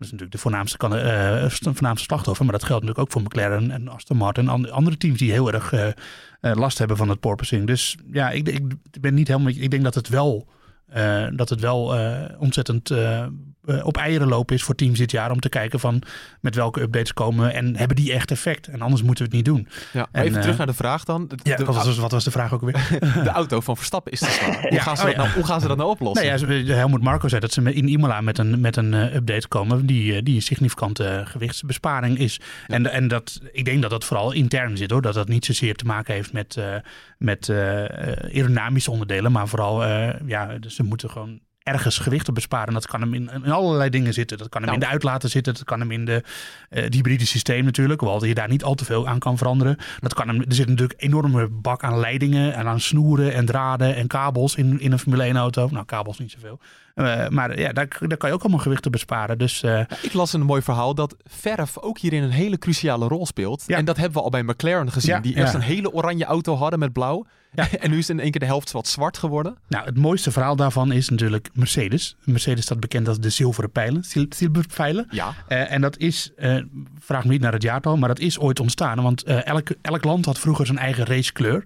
Dat is natuurlijk de voornaamste, kan, eh, voornaamste slachtoffer. Maar dat geldt natuurlijk ook voor McLaren en Aston Martin. En andere teams die heel erg eh, eh, last hebben van het porpoising. Dus ja, ik, ik ben niet helemaal... Ik denk dat het wel, eh, dat het wel eh, ontzettend eh, op eieren lopen is voor teams dit jaar. Om te kijken van met welke updates komen. En hebben die echt effect? En anders moeten we het niet doen. Ja, En, even terug naar de vraag dan. De, Ja, de- wat, was, wat was de vraag ook weer? [LAUGHS] de auto van Verstappen is te zwaar. [LAUGHS] Hoe, Ja, gaan ze oh dat nou, hoe gaan ze dat nou oplossen? Nou ja, Helmut Marco zei dat ze in Imola met een, met een update komen die, die een significante gewichtsbesparing is. En, en dat, ik denk dat dat vooral intern zit hoor. Dat dat niet zozeer te maken heeft met, met aerodynamische onderdelen. Maar vooral, ja, dus ze moeten gewoon ergens gewichten besparen. Dat kan hem in, in allerlei dingen zitten. Dat kan hem Nou. in de uitlaten zitten. Dat kan hem in de, eh, het hybride systeem natuurlijk. Hoewel je daar niet al te veel aan kan veranderen. Dat kan hem, er zit natuurlijk een enorme bak aan leidingen en aan snoeren en draden en kabels in, in een Formule 1 auto. Nou, kabels niet zoveel. Eh, maar ja, daar, daar kan je ook allemaal gewichten besparen. Dus eh, Ja, ik las een mooi verhaal dat verf ook hierin een hele cruciale rol speelt. Ja. En dat hebben we al bij McLaren gezien. Ja, die eerst een hele oranje auto hadden met blauw. [LAUGHS] En nu is in één keer de helft wat zwart geworden. nou, het mooiste verhaal daarvan is natuurlijk Mercedes. Mercedes staat bekend als de zilveren pijlen, zilverpijlen. Ja. Eh, en dat is, vraag me niet naar het jaartal, maar dat is ooit ontstaan. Want elk, elk land had vroeger zijn eigen racekleur.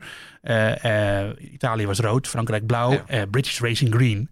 Italië was rood, Frankrijk blauw, British Racing green,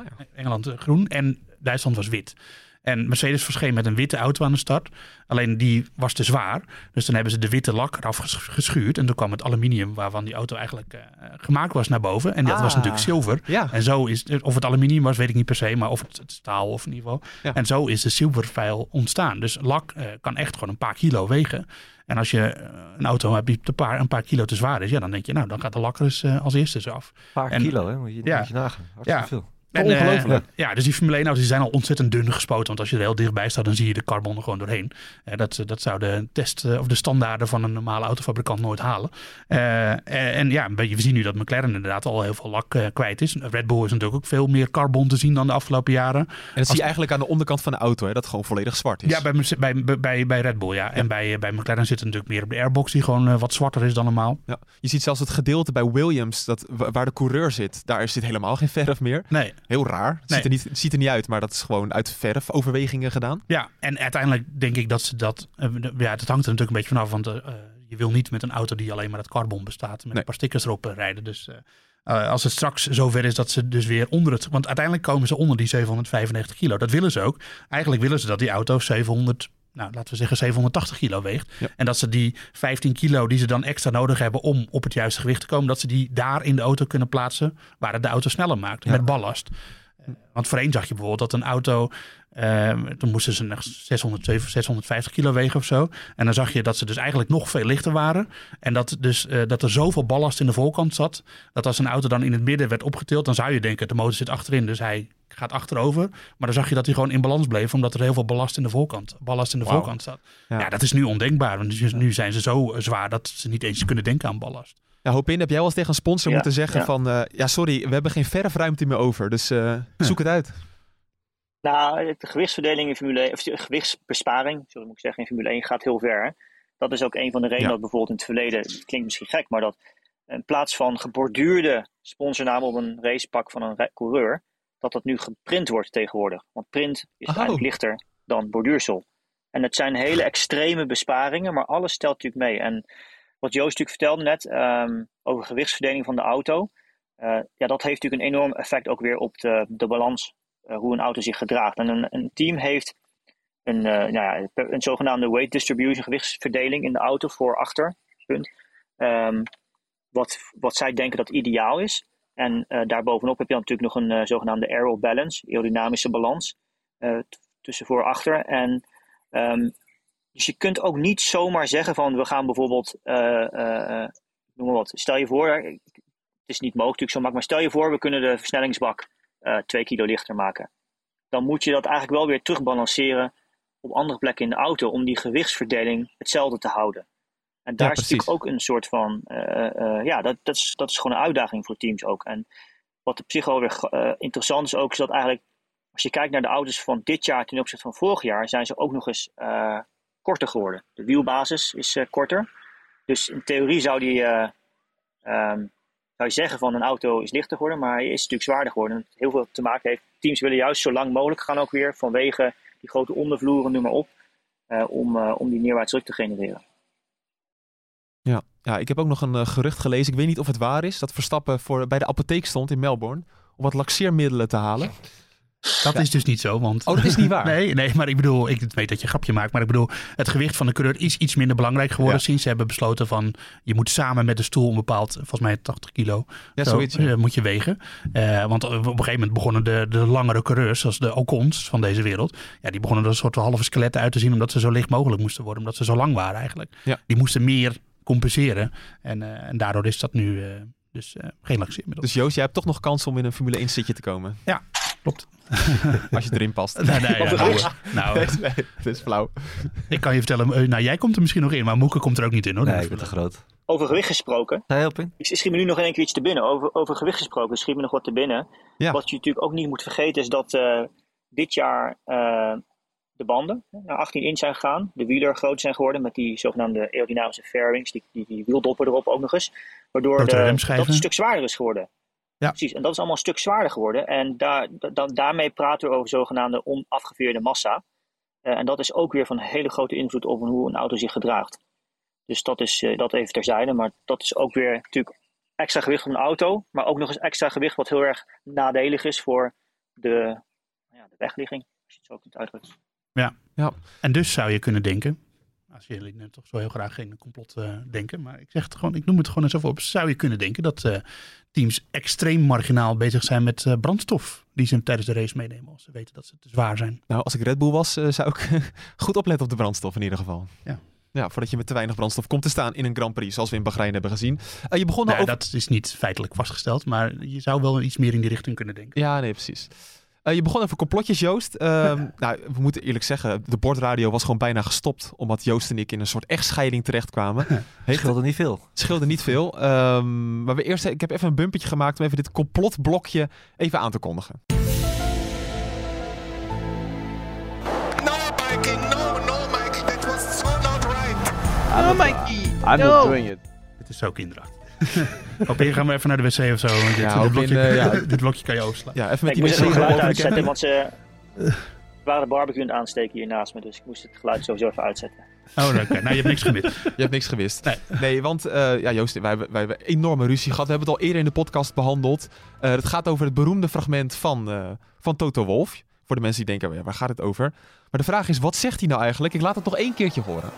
Oh ja. Engeland eh, groen en Duitsland was wit. En Mercedes verscheen met een witte auto aan de start. Alleen die was te zwaar. Dus dan hebben ze de witte lak eraf ges- geschuurd. En toen kwam het aluminium waarvan die auto eigenlijk eh, gemaakt was naar boven. En dat was Ah. natuurlijk zilver. Ja. En zo is het, of het aluminium was, weet ik niet per se, maar of het, het staal of in ieder geval. Ja. En zo is de zilverveil ontstaan. Dus lak eh, kan echt gewoon een paar kilo wegen. En als je eh, een auto hebt die een paar, een paar kilo te zwaar is, ja, dan denk je, nou, dan gaat de lak er eh, als eerste af. Een paar En- kilo, hè? Moet je, Ja. moet je nagaan. Hartstikke Ja. veel. En, Ongelooflijk. eh, ja, dus die Formule 1 auto's die zijn al ontzettend dun gespoten. Want als je er heel dichtbij staat, dan zie je de carbon er gewoon doorheen. Eh, dat, dat zou de test eh, of de standaarden van een normale autofabrikant nooit halen. Eh, eh, en ja, we zien nu dat McLaren inderdaad al heel veel lak eh, kwijt is. Red Bull is natuurlijk ook veel meer carbon te zien dan de afgelopen jaren. En dat zie je eigenlijk aan de onderkant van de auto, hè, dat gewoon volledig zwart is. Ja, bij, bij, bij- bij, Red Bull, ja. En bij, eh, bij McLaren zit het natuurlijk meer op de airbox, die gewoon eh, wat zwarter is dan normaal. Ja. Je ziet zelfs het gedeelte bij Williams, dat, wa- waar de coureur zit, daar zit helemaal geen verf meer. Nee, Heel raar. Het Nee. ziet, er niet, ziet er niet uit, maar dat is gewoon uit verfoverwegingen gedaan. Ja, en uiteindelijk denk ik dat ze dat. eh, ja, dat hangt er natuurlijk een beetje vanaf. Want eh, eh, je wil niet met een auto die alleen maar uit carbon bestaat. met Nee. een paar stickers erop rijden. Dus als het straks zover is dat ze dus weer onder het. Want uiteindelijk komen ze onder die 795 kilo. Dat willen ze ook. Eigenlijk willen ze dat die auto 700. Nou, laten we zeggen 780 kilo weegt. Ja. En dat ze die 15 kilo die ze dan extra nodig hebben om op het juiste gewicht te komen, dat ze die daar in de auto kunnen plaatsen waar het de auto sneller maakt. Ja. Met ballast. Eh, Want voorheen zag je bijvoorbeeld dat een auto Ehm, toen moesten ze nog 600, 650 kilo wegen of zo. En dan zag je dat ze dus eigenlijk nog veel lichter waren. En dat, dus, eh, dat er zoveel ballast in de voorkant zat. Dat als een auto dan in het midden werd opgetild, dan zou je denken: de motor zit achterin. Dus hij gaat achterover. Maar dan zag je dat hij gewoon in balans bleef, omdat er heel veel ballast in de voorkant, ballast in de voorkant zat. Ja. Ja. dat is nu ondenkbaar. Want nu- nu zijn ze zo zwaar dat ze niet eens kunnen denken aan ballast. Ja, hoop in, heb jij wel eens tegen een sponsor Ja, moeten zeggen ja. van... eh, ja, sorry, we hebben geen verfruimte meer over, dus eh, zoek het uit. Nou, de gewichtsverdeling in Formule 1, of de gewichtsbesparing, sorry moet ik zeggen, in Formule 1 gaat heel ver. hè. Dat is ook een van de redenen Ja. dat bijvoorbeeld in het verleden, het klinkt misschien gek, maar dat in plaats van geborduurde sponsornamen op een racepak van een coureur, dat dat nu geprint wordt tegenwoordig. Want print is Oh. eigenlijk lichter dan borduursel. En het zijn hele extreme besparingen, maar alles telt natuurlijk mee. En wat Joost natuurlijk vertelde net ehm, over gewichtsverdeling van de auto, eh, ja, dat heeft natuurlijk een enorm effect ook weer op de, de balans eh, hoe een auto zich gedraagt. En een, een team heeft een, eh, nou ja, een zogenaamde weight distribution, gewichtsverdeling in de auto voor achter. Ehm, wat, wat zij denken dat ideaal is. En eh, daarbovenop heb je natuurlijk nog een eh, zogenaamde aero balance, aerodynamische balans eh, tussen voor en achter. En ehm, dus je kunt ook niet zomaar zeggen van we gaan bijvoorbeeld, noem maar wat, stel je voor, het is niet mogelijk natuurlijk zo makkelijk, maar stel je voor we kunnen de versnellingsbak 2 kilo lichter maken. Dan moet je dat eigenlijk wel weer terugbalanceren op andere plekken in de auto om die gewichtsverdeling hetzelfde te houden. En daar is natuurlijk ook een soort van, eh, eh, ja, dat, dat, is, dat is gewoon een uitdaging voor teams ook. En wat op zich wel weer eh, interessant is ook, is dat eigenlijk, als je kijkt naar de auto's van dit jaar ten opzichte van vorig jaar, zijn ze ook nog eens korter geworden. De wielbasis is korter. Dus in theorie zou die, eh, ehm, zou je zeggen van een auto is lichter geworden, maar hij is natuurlijk zwaarder geworden. Heel veel te maken heeft. Teams willen juist zo lang mogelijk gaan ook weer vanwege die grote ondervloeren, noem maar op, om, om die neerwaarts druk te genereren. Ja. ik heb ook nog een eh, gerucht gelezen. Ik weet niet of het waar is. Dat Verstappen voor, bij de apotheek stond in Melbourne. Om wat laxeermiddelen te halen. Dat is dus niet zo, want... Oh, dat is niet waar. [LAUGHS] Nee, nee, maar ik bedoel, ik weet dat je een grapje maakt, maar ik bedoel, het gewicht van de coureur is iets minder belangrijk geworden Ja. sinds ze hebben besloten van, je moet samen met de stoel een bepaald, volgens mij 80 kilo, Ja, zo, zoiets. ja. eh, moet je wegen. Eh, want op een gegeven moment begonnen de, de langere coureurs, zoals de Ocons van deze wereld, ja, die begonnen er een soort halve skeletten uit te zien, omdat ze zo licht mogelijk moesten worden, omdat ze zo lang waren eigenlijk. Ja. Die moesten meer compenseren en, eh, en daardoor is dat nu eh, dus eh, geen laxeermiddel. Dus Joost, jij hebt toch nog kans om in een Formule 1 zitje te komen. Klopt. [LAUGHS] Als je erin past. Nee, nee, ja, Over nou, nou, nee, dat is flauw. Ik kan je vertellen, nou jij komt er misschien nog in, maar Moeke komt er ook niet in hoor. Nee, ik ben te groot. Over gewicht gesproken. Helpen? Ik schiet me nu nog in één keer iets te binnen. Over, over gewicht gesproken schiet me nog wat te binnen. Ja. Wat je natuurlijk ook niet moet vergeten is dat eh, dit jaar eh, de banden naar 18 inch zijn gegaan. De wieler groot zijn geworden met die zogenaamde aerodynamische fairwings. Die, die, die wieldoppen erop ook nog eens. Waardoor de, dat een stuk zwaarder is geworden. Ja. Precies, en dat is allemaal een stuk zwaarder geworden. En daar, da- daarmee praten we over zogenaamde onafgeveerde massa. Eh, en dat is ook weer van hele grote invloed op hoe een auto zich gedraagt. Dus dat is eh, dat even terzijde. Maar dat is ook weer natuurlijk extra gewicht van een auto. Maar ook nog eens extra gewicht wat heel erg nadelig is voor de, ja, de wegligging. Als je het zo kunt uitdrukken. En dus zou je kunnen denken, als jullie nu toch zo heel graag geen complot eh, denken, maar ik zeg het gewoon, ik noem het gewoon eens even op, zou je kunnen denken dat eh, teams extreem marginaal bezig zijn met eh, brandstof die ze tijdens de race meenemen als ze weten dat ze te zwaar zijn. Nou, als ik Red Bull was, zou ik [LAUGHS] goed opletten op de brandstof in ieder geval. Ja. Ja, voordat je met te weinig brandstof komt te staan in een Grand Prix, zoals we in Bahrein hebben gezien. Je begon al Nou, over... dat is niet feitelijk vastgesteld, maar je zou wel iets meer in die richting kunnen denken. Ja, nee, precies. Eh, je begon over complotjes, Joost. Ehm, [LAUGHS] nou, we moeten eerlijk zeggen, de bordradio was gewoon bijna gestopt. Omdat Joost en ik in een soort echtscheiding terechtkwamen. [LAUGHS] Heeft Scheelde niet veel. scheelde niet veel. Ehm, maar we eerst, ik heb even een bumpertje gemaakt om even dit complotblokje even aan te kondigen. No, Mikey, no, no, Mike. That was so not right. No, Mikey. I'm no. not doing it. Het is zo kinderachtig. [LAUGHS] Hopin, gaan we even naar de wc of zo. want dit, Ja, dit, eh, ja. [LAUGHS] dit blokje kan je overslaan. Ja, even met ik die wc het geluid uitzetten, want [LAUGHS] ze waren de barbecue aan het aansteken hier naast me. Dus ik moest het geluid sowieso even uitzetten. Oh, oké. Nou, je hebt niks gemist. Je hebt niks gewist. Nee. Nee, want eh, ja, Joost, wij, hebben- wij hebben enorme ruzie gehad. We hebben het al eerder in de podcast behandeld. Eh, het gaat over het beroemde fragment van, eh, van Toto Wolff. Voor de mensen die denken, waar gaat het over? Maar de vraag is, wat zegt hij nou eigenlijk? Ik laat het nog één keertje horen.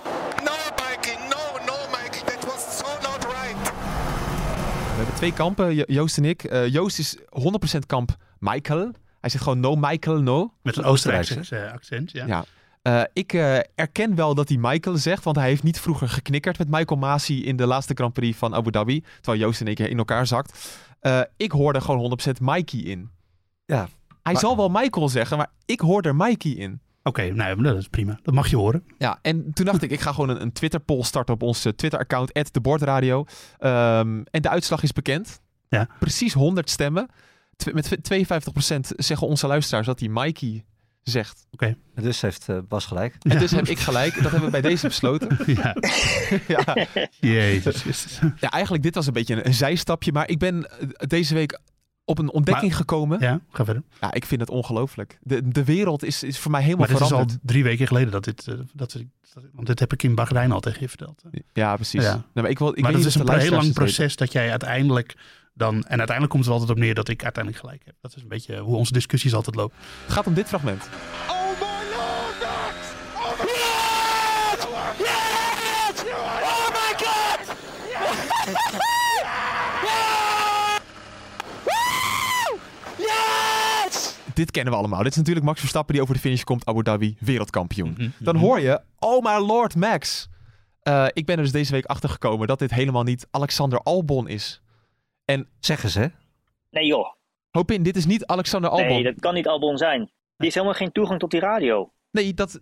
No, Mikey, no, no, Mike. That was so not right. We hebben twee kampen, Jo- Joost en ik. Eh, Joost is 100% kamp Michael. Hij zegt gewoon no Michael, no. Met een Oostenrijkse eh, accent, ja. Ja. Eh, ik eh, erken wel dat hij Michael zegt, want hij heeft niet vroeger geknikkerd met Michael Masi in de laatste Grand Prix van Abu Dhabi. Terwijl Joost één keer in elkaar zakt. Eh, ik hoorde gewoon 100% Mikey in. Ja, Hij Maar- zal wel Michael zeggen, maar ik hoor er Mikey in. Oké, nou dat is prima. Dat mag je horen. Ja, en toen dacht ik, ik ga gewoon een, een Twitter-poll starten op ons eh, Twitter-account, @debordradio. Ehm en de uitslag is bekend. Ja. Precies 100 stemmen. Tw- met 52% zeggen onze luisteraars dat hij Mikey zegt. en dus heeft eh, Bas gelijk. En dus heb ik gelijk. Dat hebben we bij deze besloten. [LAUGHS] Ja, [LAUGHS] ja. jezus. Ja, eigenlijk dit was een beetje een, een zijstapje. Maar ik ben eh, deze week op een ontdekking Maar- gekomen. Ja. Ja, ga verder. ik vind het ongelooflijk. De, de wereld is, is voor mij helemaal Maar dit is al veranderd. drie weken geleden dat dit... eh, dat, dat- want dit heb ik in Bahrein al tegen je verteld. Ja, precies. Ja. Nou, maar ik wil, ik maar weet dat is een heel lang proces dat jij uiteindelijk dan... En uiteindelijk komt het er altijd op neer dat ik uiteindelijk gelijk heb. Dat is een beetje hoe onze discussies altijd lopen. Het gaat om dit fragment. Oh my lord, Max! Oh my yes! Yes! Oh my god! Woo! Yes! Dit kennen we allemaal. Dit is natuurlijk Max Verstappen die over de finish komt. Abu Dhabi, wereldkampioen. Mhm. Dan hoor je, oh my lord Max. Eh, ik ben er dus deze week achter gekomen dat dit helemaal niet Alexander Albon is. Zeggen ze? Nee joh, Hoop in, dit is niet Alexander Albon. nee, dat kan niet Albon zijn. Die heeft helemaal geen toegang tot die radio. Nee, dat,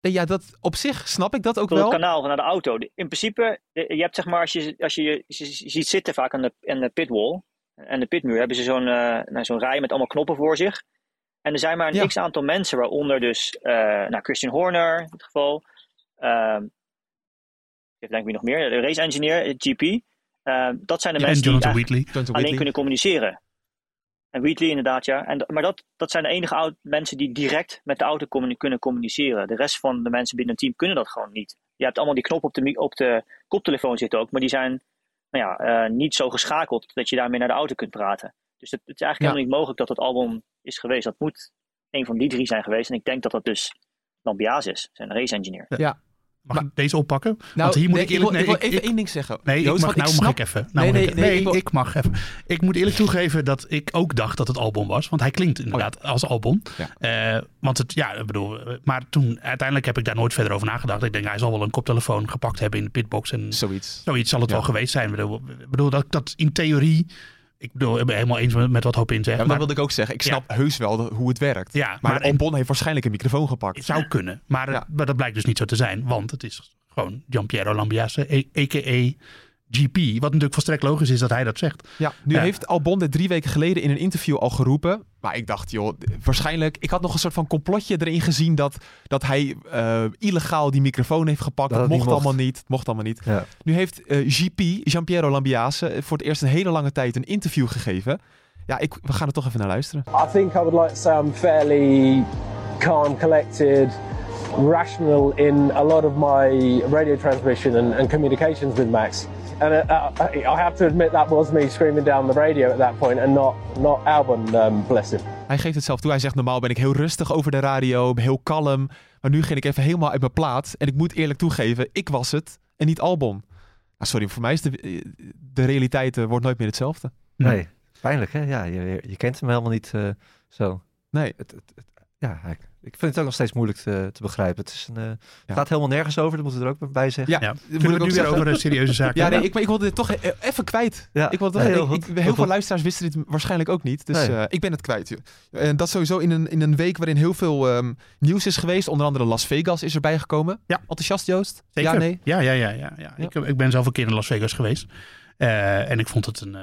nee, ja, dat op zich snap ik dat ook Tot wel. het kanaal naar de auto. In principe, je hebt zeg maar, als je, als je je je ziet zitten vaak aan de, aan de pitwall en de pitmuur, hebben ze zo'n eh, nou, zo'n rij met allemaal knoppen voor zich. En er zijn maar een Ja. x aantal mensen, waaronder dus eh, nou, Christian Horner in dit geval. ehm ik denk wie nog meer, de race engineer, GP. Eh, dat zijn de Ja, mensen die Wheatley. Alleen Whitley. kunnen communiceren. En Wheatley inderdaad, ja. En, maar dat, dat zijn de enige mensen die direct met de auto communi- kunnen communiceren. De rest van de mensen binnen een team kunnen dat gewoon niet. Je hebt allemaal die knop op de, op de koptelefoon zitten ook, maar die zijn nou ja, eh, niet zo geschakeld dat je daarmee naar de auto kunt praten. Dus het, het is eigenlijk Ja. helemaal niet mogelijk dat het album is geweest. Dat moet een van die drie zijn geweest. En ik denk dat dat dus Lambias is, zijn race engineer. Mag ik deze oppakken? Nou, Want hier moet nee, ik eerlijk... wil, nee, ik wil ik- even ik- één ding zeggen. Nee, Joost, ik mag, nou snap- mag ik even. Nou Nee, nee, ik, nee, ik wil- ik mag even. Ik moet eerlijk toegeven dat ik ook dacht dat het album was. Want hij klinkt inderdaad als album. Oh Ja. Eh, want het, ja, ik bedoel, maar toen uiteindelijk heb ik daar nooit verder over nagedacht. Ik denk, hij zal wel een koptelefoon gepakt hebben in de pitbox. En Zoiets. zoiets zal het Ja. wel geweest zijn. Ik bedoel, ik bedoel dat, dat in theorie, ik bedoel, ik ben helemaal eens met, met wat Hoop in Ja, zegt. maar dat wilde ik ook zeggen. Ik snap heus wel de- hoe het werkt. Ja, maar maar Albon heeft waarschijnlijk een microfoon gepakt. het zou kunnen. Maar, maar dat blijkt dus niet zo te zijn. Want het is gewoon Giampiero Lambiase, a- a.k.a. GP. Wat natuurlijk volstrekt logisch is dat hij dat zegt. Ja, nu Ja. heeft Albon dit drie weken geleden in een interview al geroepen. Maar ik dacht, joh, waarschijnlijk... Ik had nog een soort van complotje erin gezien dat, dat hij eh, illegaal die microfoon heeft gepakt. Dat mocht allemaal niet. Mocht allemaal niet. Ja. Nu heeft eh, GP, Giampiero Lambiase, voor het eerst een hele lange tijd een interview gegeven. Ja, ik, we gaan er toch even naar luisteren. I think I would like to say I'm fairly calm, collected, rational in a lot of my radio transmission and, and communications with Max. And uh, uh, I have to admit that was me screaming down the radio at that point and not, not Albon, um, bless him. Hij geeft het zelf toe. Hij zegt normaal ben ik heel rustig over de radio, heel kalm. Maar nu ging ik even helemaal uit mijn plaat. En ik moet eerlijk toegeven, ik was het en niet Albon. Nou, sorry, voor mij is de, de realiteit eh, wordt nooit meer hetzelfde. Nee, pijnlijk hè? Ja, je, je- je kent hem helemaal niet eh, zo. Nee, Het, het, het- ja, hij- ik vind het ook nog steeds moeilijk te, te begrijpen. Het, is een, eh, het Ja. gaat helemaal nergens over, dat moeten we er ook bij zeggen. Ja, Ja. moet Kunnen we ik het nu weer zeggen. over een serieuze zaak [LAUGHS] Ja, nee, ik, maar ik wilde dit toch even kwijt. Ja. Ik wilde toch, Nee, heel ik- goed. ik- Heel heel veel goed. luisteraars wisten dit waarschijnlijk ook niet. Dus Nee. eh, ik ben het kwijt. En dat sowieso in een, in een week waarin heel veel ehm, nieuws is geweest. Onder andere Las Vegas is erbij gekomen. Ja. Enthousiast, Joost? Zeker. Ja, nee? Ja, ja, ja. ja, ja. Ik, ik ben zelf een keer in Las Vegas geweest. Eh, en ik vond het een, eh,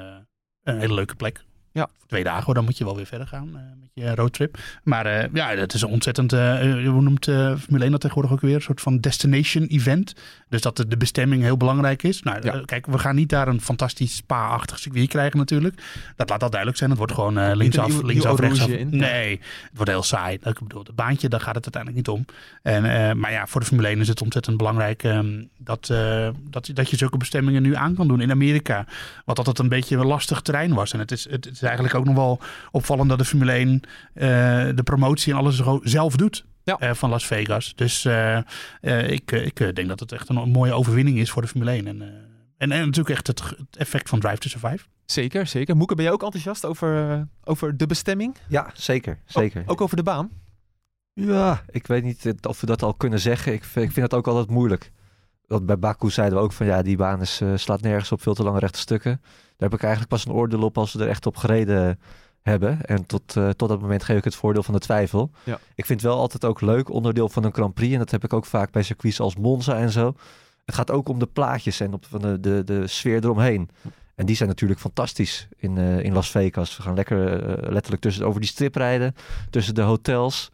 een hele leuke plek. Ja. Voor twee dagen, hoor, dan moet je wel weer verder gaan eh, met je roadtrip. Maar eh, ja, het is een ontzettend, eh, hoe noemt Formule 1 dat tegenwoordig ook weer? Een soort van destination event. Dus dat de, bestemming heel belangrijk is. Nou, Ja. kijk, we gaan niet daar een fantastisch spa-achtig circuit krijgen natuurlijk. Dat laat dat duidelijk zijn. Het wordt gewoon linksaf, nieuw- linksaf, nieuw rechtsaf. In. Nee, het wordt heel saai. Ik bedoel, het baantje, daar gaat het uiteindelijk niet om. En, maar ja, voor de Formule 1 is het ontzettend belangrijk ehm, dat, dat, dat je zulke bestemmingen nu aan kan doen in Amerika. Wat altijd een beetje een lastig terrein was. En het is, het is eigenlijk ook nog wel opvallend dat de Formule 1 eh, de promotie en alles zelf doet. Ja. eh, van Las Vegas. Dus eh, eh, ik, ik denk dat het echt een mooie overwinning is voor de Formule 1. En, eh, en, en natuurlijk echt het, het effect van Drive to Survive. Zeker, zeker. Moeke, ben je ook enthousiast over, over de bestemming? Ja, zeker. zeker. Ook, ook over de baan? Ja, ik weet niet of we dat al kunnen zeggen. Ik, vind- ik vind dat ook altijd moeilijk. Want bij Baku zeiden we ook van ja, die baan is, eh, slaat nergens op, veel te lange rechte stukken. Daar heb ik eigenlijk pas een oordeel op als we er echt op gereden hebben. En tot, eh, tot dat moment geef ik het voordeel van de twijfel. Ja. Ik vind het wel altijd ook leuk, onderdeel van een Grand Prix. En dat heb ik ook vaak bij circuits als Monza en zo. Het gaat ook om de plaatjes en op van de, de, de sfeer eromheen. En die zijn natuurlijk fantastisch in, eh, in Las Vegas. We gaan lekker letterlijk tussen, over die strip rijden, tussen de hotels.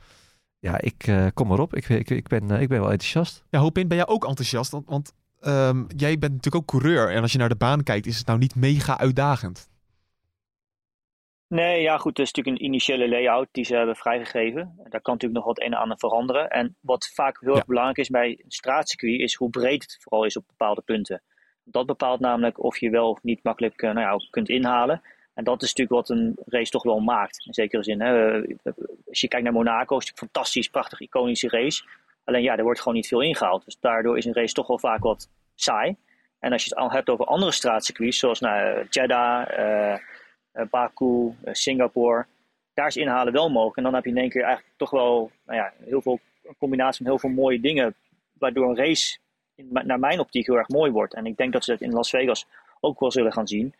Ja, ik eh, kom erop. Ik, ik, ik, ben, eh, ik ben wel enthousiast. Ja, Hopin, ben jij ook enthousiast? Want, want ehm, jij bent natuurlijk ook coureur. En als je naar de baan kijkt, is het nou niet mega uitdagend. Nee, ja goed, het is natuurlijk een initiële layout die ze hebben vrijgegeven. Daar kan natuurlijk nog wat een en ander veranderen. En wat vaak heel Ja. erg belangrijk is bij een straatcircuit, is hoe breed het vooral is op bepaalde punten. Dat bepaalt namelijk of je wel of niet makkelijk eh, nou ja, kunt inhalen. En dat is natuurlijk wat een race toch wel maakt. In zekere zin. Hè. Als je kijkt naar Monaco, is het een fantastisch, prachtig, iconische race. Alleen ja, er wordt gewoon niet veel ingehaald. Dus daardoor is een race toch wel vaak wat saai. En als je het al hebt over andere straatcircuits, zoals nou, Jeddah, eh, eh, Baku, eh, Singapore. Daar is inhalen wel mogelijk. En dan heb je in één keer eigenlijk toch wel nou ja, heel veel, een combinatie van heel veel mooie dingen. Waardoor een race in, naar mijn optiek heel erg mooi wordt. En ik denk dat ze dat in Las Vegas ook wel zullen gaan zien.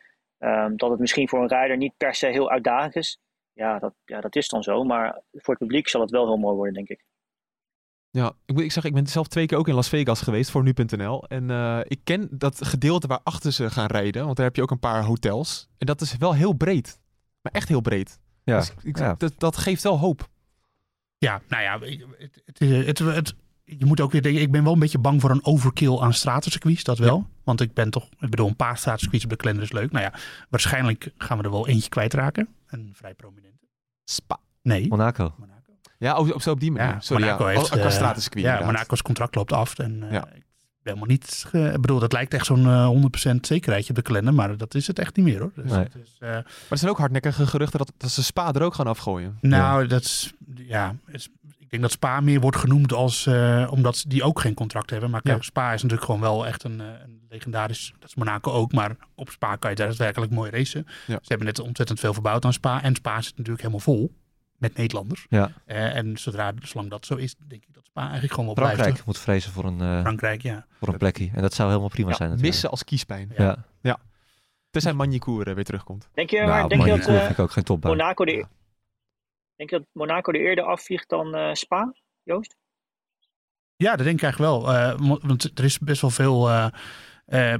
Ehm, dat het misschien voor een rijder niet per se heel uitdagend is. Ja dat, ja, dat is dan zo. Maar voor het publiek zal het wel heel mooi worden, denk ik. Ja, ik moet ik zeggen, ik ben zelf twee keer ook in Las Vegas geweest voor nu.nl. En eh, ik ken dat gedeelte waar achter ze gaan rijden. Want daar heb je ook een paar hotels. En dat is wel heel breed. Maar echt heel breed. Ja, Dus ik, ja. dat, dat geeft wel hoop. Ja, nou ja, het, het, is- het, het, je moet ook weer denken, ik ben wel een beetje bang voor een overkill aan stratencircuits, dat wel. Want ik ben toch, ik bedoel, een paar stratencircuits op de kalender is leuk. Nou ja, waarschijnlijk gaan we er wel eentje kwijtraken. Een vrij prominente. Spa. Nee. Monaco. Ja, op, op, zo op die manier. Ja, Sorry, Monaco ja. heeft, Qua eh, stratencircuit Ja. Monaco's contract loopt af. En eh, Ja. ik ben helemaal niet, ik bedoel, dat lijkt echt zo'n eh, 100% zekerheidje op de kalender. Maar dat is het echt niet meer hoor. Dus Nee. is, eh, Maar er zijn ook hardnekkige geruchten dat, dat ze Spa er ook gaan afgooien. Nou, dat is, ja, het is- ik denk dat Spa meer wordt genoemd als, eh, omdat ze die ook geen contract hebben. Maar kijk, Ja. Spa is natuurlijk gewoon wel echt een, eh, een legendarisch, dat is Monaco ook, maar op Spa kan je daadwerkelijk mooi racen. Ja. Ze hebben net ontzettend veel verbouwd aan Spa en Spa zit natuurlijk helemaal vol met Nederlanders. Ja. Eh, en zodra, zolang dat zo is, denk ik dat Spa eigenlijk gewoon wel blijft. Frankrijk moet vrezen voor een, eh, Frankrijk, ja. voor een plekje. En dat zou helemaal prima Ja, zijn natuurlijk. missen als kiespijn. Ja. Tenzij Magnicourt weer terugkomt. Denk je, Nou, maar, denk je dat eh, vind ik ook geen topbaan. Monaco de, denk je dat Monaco er eerder afvliegt dan eh, Spa, Joost? Ja, dat denk ik eigenlijk wel. Eh, want er is best wel veel. eh, eh,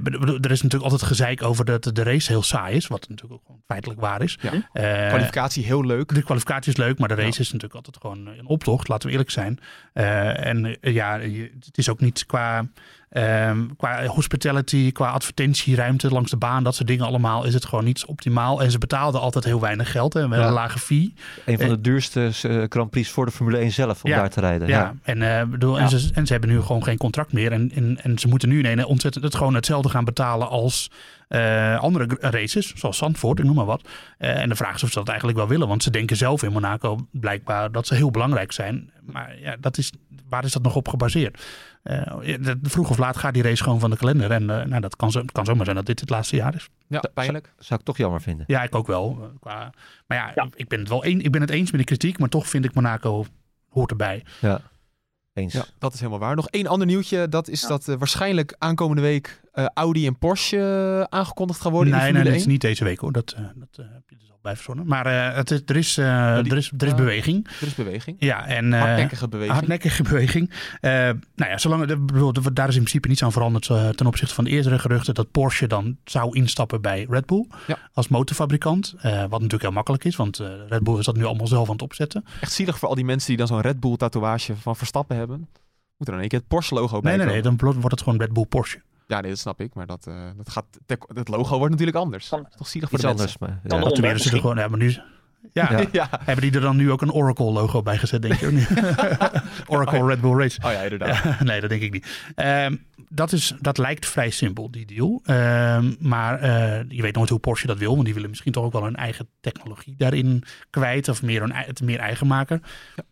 er is natuurlijk altijd gezeik over dat de race heel saai is. Wat natuurlijk ook gewoon feitelijk waar is. Ja. Eh, Kwalificatie heel leuk. de kwalificatie is leuk, maar de race is natuurlijk altijd gewoon een optocht. Laten we eerlijk zijn. Eh, en ja, je- het is ook niet qua, ehm, qua hospitality, qua advertentieruimte langs de baan, dat soort dingen allemaal, is het gewoon niet optimaal. En ze betaalden altijd heel weinig geld hè, met Ja. een lage fee. Een van de duurste eh, Grand Prix voor de Formule 1 zelf om Ja. daar te rijden. Ja, Ja. En, eh, bedoel. En, ze, en ze hebben nu gewoon geen contract meer. En, en, en ze moeten nu ineens ontzettend het gewoon hetzelfde gaan betalen als andere races, zoals Zandvoort, ik noem maar wat. En de vraag is of ze dat eigenlijk wel willen. Want ze denken zelf in Monaco blijkbaar dat ze heel belangrijk zijn. Maar ja, dat is, waar is dat nog op gebaseerd? Eh, vroeg of laat gaat die race gewoon van de kalender. En eh, nou, dat kan, zo, kan zomaar zijn dat dit het laatste jaar is. Ja, pijnlijk. Zou ik toch jammer vinden. Ja, ik ook wel. eh, Qua, maar ja, Ja. Ik, ben het wel een, ik ben het eens met de kritiek. Maar toch vind ik Monaco hoort erbij. Ja. Eens. Ja, dat is helemaal waar. Nog één ander nieuwtje. Dat is Ja. dat waarschijnlijk aankomende week eh, Audi en Porsche aangekondigd gaan worden nee, in de nee, dat is 1. niet deze week hoor. Dat, eh, dat heb je dus al bij verzonnen. Maar eh, het is, er, is, eh, die- er, is, er is beweging. Er is beweging. Ja, en, eh, Hardnekkige beweging. hardnekkige [LAUGHS] beweging. Eh, nou ja, zolang, de- bedoel, de- daar is in principe niets aan veranderd eh, ten opzichte van de eerdere geruchten dat Porsche dan zou instappen bij Red Bull Ja. als motorfabrikant. Eh, wat natuurlijk heel makkelijk is, want eh, Red Bull is dat nu allemaal zelf aan het opzetten. Echt zielig voor al die mensen die dan zo'n Red Bull tatoeage van Verstappen hebben. Moet er dan een keer het Porsche logo bij Nee, nee, nee, dan wordt het gewoon Red Bull Porsche. Ja, nee, dat snap ik. Maar dat, eh, dat gaat, het logo wordt natuurlijk anders. Kan- Dat is toch zielig voor de anders. Maar, ja. ze er gewoon, ja, maar nu, ja, Ja. [LAUGHS] mensen. Ja. hebben die er dan nu ook een Oracle logo bij gezet, denk je? [LAUGHS] Oracle Red Bull Race. Oh ja, inderdaad. Ja, [LAUGHS] nee, dat denk ik niet. Ehm, dat, is, dat lijkt vrij simpel, die deal. Ehm, maar eh, je weet nooit hoe Porsche dat wil. Want die willen misschien toch ook wel hun eigen technologie daarin kwijt. Of meer een, het meer eigen maken.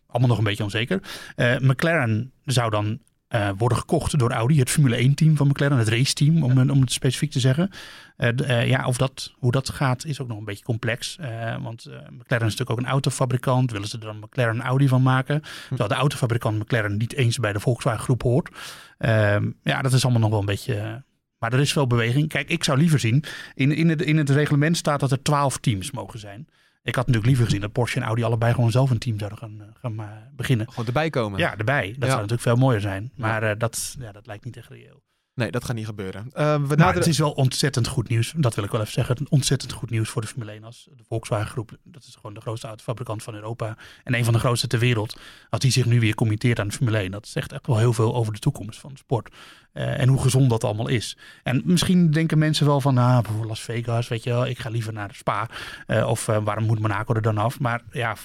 Allemaal nog een beetje onzeker. Eh, McLaren zou dan eh, worden gekocht door Audi. Het Formule 1 team van McLaren. Het race team, om, om het specifiek te zeggen. Eh, eh, ja, of dat, hoe dat gaat is ook nog een beetje complex. Want McLaren is natuurlijk ook een autofabrikant. Willen ze er dan McLaren Audi van maken? Terwijl de autofabrikant McLaren niet eens bij de Volkswagen groep hoort. Ehm, ja, dat is allemaal nog wel een beetje... maar er is veel beweging. Kijk, ik zou liever zien... In, in, het, in het reglement staat dat er twaalf teams mogen zijn. Ik had natuurlijk liever gezien dat Porsche en Audi allebei gewoon zelf een team zouden gaan, eh, gaan eh, beginnen. Gewoon erbij komen. Ja, erbij. Dat zou natuurlijk veel mooier zijn. Maar eh, dat, ja, dat lijkt niet echt reëel. Nee, dat gaat niet gebeuren. We Maar het is wel ontzettend goed nieuws. Dat wil ik wel even zeggen. Ontzettend goed nieuws voor de Formule 1. Als de Volkswagen groep, dat is gewoon de grootste autofabrikant van Europa. En een van de grootste ter wereld. Als die zich nu weer committeert aan de Formule 1. Dat zegt echt wel heel veel over de toekomst van de sport. Eh, en hoe gezond dat allemaal is. En misschien denken mensen wel van, ah, bijvoorbeeld Las Vegas, weet je wel. Ik ga liever naar Spa. Eh, of eh, waarom moet Monaco er dan af? Maar ja,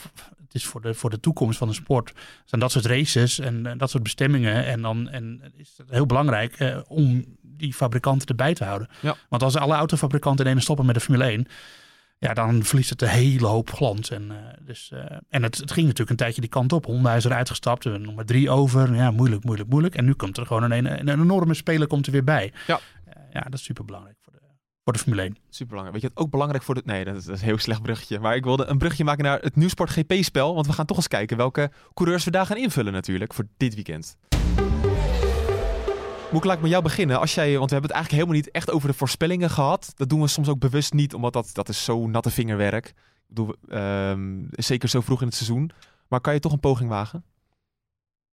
het is voor de, voor de toekomst van de sport. Zijn dat soort races en eh, dat soort bestemmingen. En dan en is het heel belangrijk eh, om die fabrikanten erbij te houden. Ja. Want als alle autofabrikanten ineens stoppen met de Formule 1, ja, dan verliest het een hele hoop glans. En, eh, dus, en het, het ging natuurlijk een tijdje die kant op. Honda is eruit gestapt, er nog maar drie over. Ja, moeilijk, moeilijk, moeilijk. En nu komt er gewoon een, een, een enorme speler komt er weer bij. Ja. Ja, dat is super belangrijk voor de, Formule 1. Superbelangrijk. Weet je wat ook belangrijk voor de... Nee, dat is, dat is een heel slecht bruggetje. Maar ik wilde een bruggetje maken naar het Nieuwsport GP-spel. Want we gaan toch eens kijken welke coureurs we daar gaan invullen natuurlijk voor dit weekend. Moet ik laat ik met jou beginnen? Als jij, want we hebben het eigenlijk helemaal niet echt over de voorspellingen gehad. Dat doen we soms ook bewust niet, omdat dat, dat is zo natte vingerwerk. Ik bedoel, ehm, zeker zo vroeg in het seizoen. Maar kan je toch een poging wagen?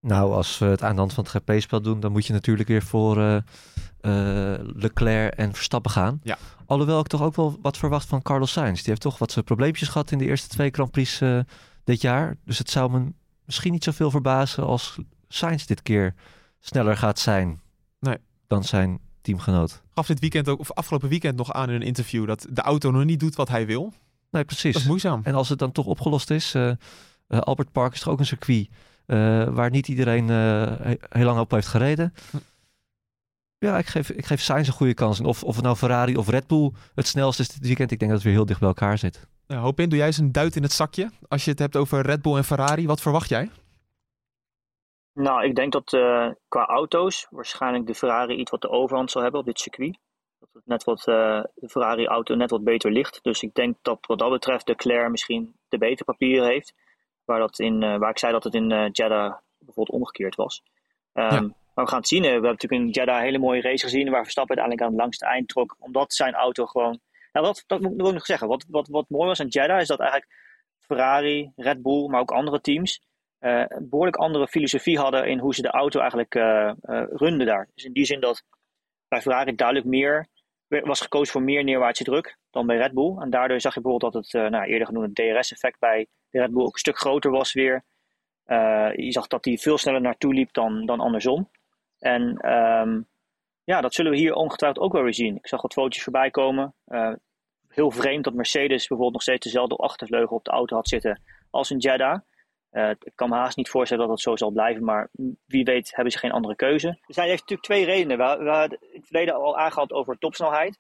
Nou, als we het aan de hand van het GP-spel doen, dan moet je natuurlijk weer voor eh, eh, Leclerc en Verstappen gaan. Ja. Alhoewel ik toch ook wel wat verwacht van Carlos Sainz. Die heeft toch wat zijn probleempjes gehad in de eerste twee Grand Prix eh, dit jaar. Dus het zou me misschien niet zoveel verbazen als Sainz dit keer sneller gaat zijn Nee. dan zijn teamgenoot. Gaf dit weekend ook, of afgelopen weekend nog aan in een interview dat de auto nog niet doet wat hij wil. Nee, precies. Dat is moeizaam. En als het dan toch opgelost is, Albert Park is toch ook een circuit waar niet iedereen eh, he- heel lang op heeft gereden. Hm. Ja, ik geef, ik geef Sainz een goede kans. En of, of het nou Ferrari of Red Bull het snelste is dit weekend, ik denk dat het weer heel dicht bij elkaar zit. Ja, hoop in, doe jij eens een duit in het zakje. Als je het hebt over Red Bull en Ferrari, wat verwacht jij? Nou, ik denk dat eh, qua auto's waarschijnlijk de Ferrari iets wat de overhand zal hebben op dit circuit. Dat het net wat, eh, de Ferrari-auto net wat beter ligt. Dus ik denk dat wat dat betreft de Claire misschien de betere papieren heeft. Waar, dat in, eh, waar ik zei dat het in eh, Jeddah bijvoorbeeld omgekeerd was. Ehm, Ja. Maar we gaan het zien. We hebben natuurlijk in Jeddah een hele mooie race gezien. Waar Verstappen uiteindelijk aan het langste eind trok. Omdat zijn auto gewoon... Nou, wat, dat moet ik nog zeggen. Wat, wat, wat mooi was aan Jeddah is dat eigenlijk Ferrari, Red Bull, maar ook andere teams eh, een behoorlijk andere filosofie hadden in hoe ze de auto eigenlijk eh, runden daar. Dus in die zin dat bij Ferrari duidelijk meer was gekozen voor meer neerwaartse druk dan bij Red Bull. En daardoor zag je bijvoorbeeld dat het eh, nou, eerder genoemde DRS-effect bij de Red Bull ook een stuk groter was weer. Eh, je zag dat hij veel sneller naartoe liep dan, dan andersom. En ehm, ja, dat zullen we hier ongetwijfeld ook wel weer zien. Ik zag wat foto's voorbij komen. Eh, heel vreemd dat Mercedes bijvoorbeeld nog steeds dezelfde achtervleugel op de auto had zitten als in Jeddah. Eh, ik kan me haast niet voorstellen dat dat zo zal blijven, maar wie weet hebben ze geen andere keuze. Er zijn natuurlijk twee redenen. We, we in het verleden al aangehaald over topsnelheid,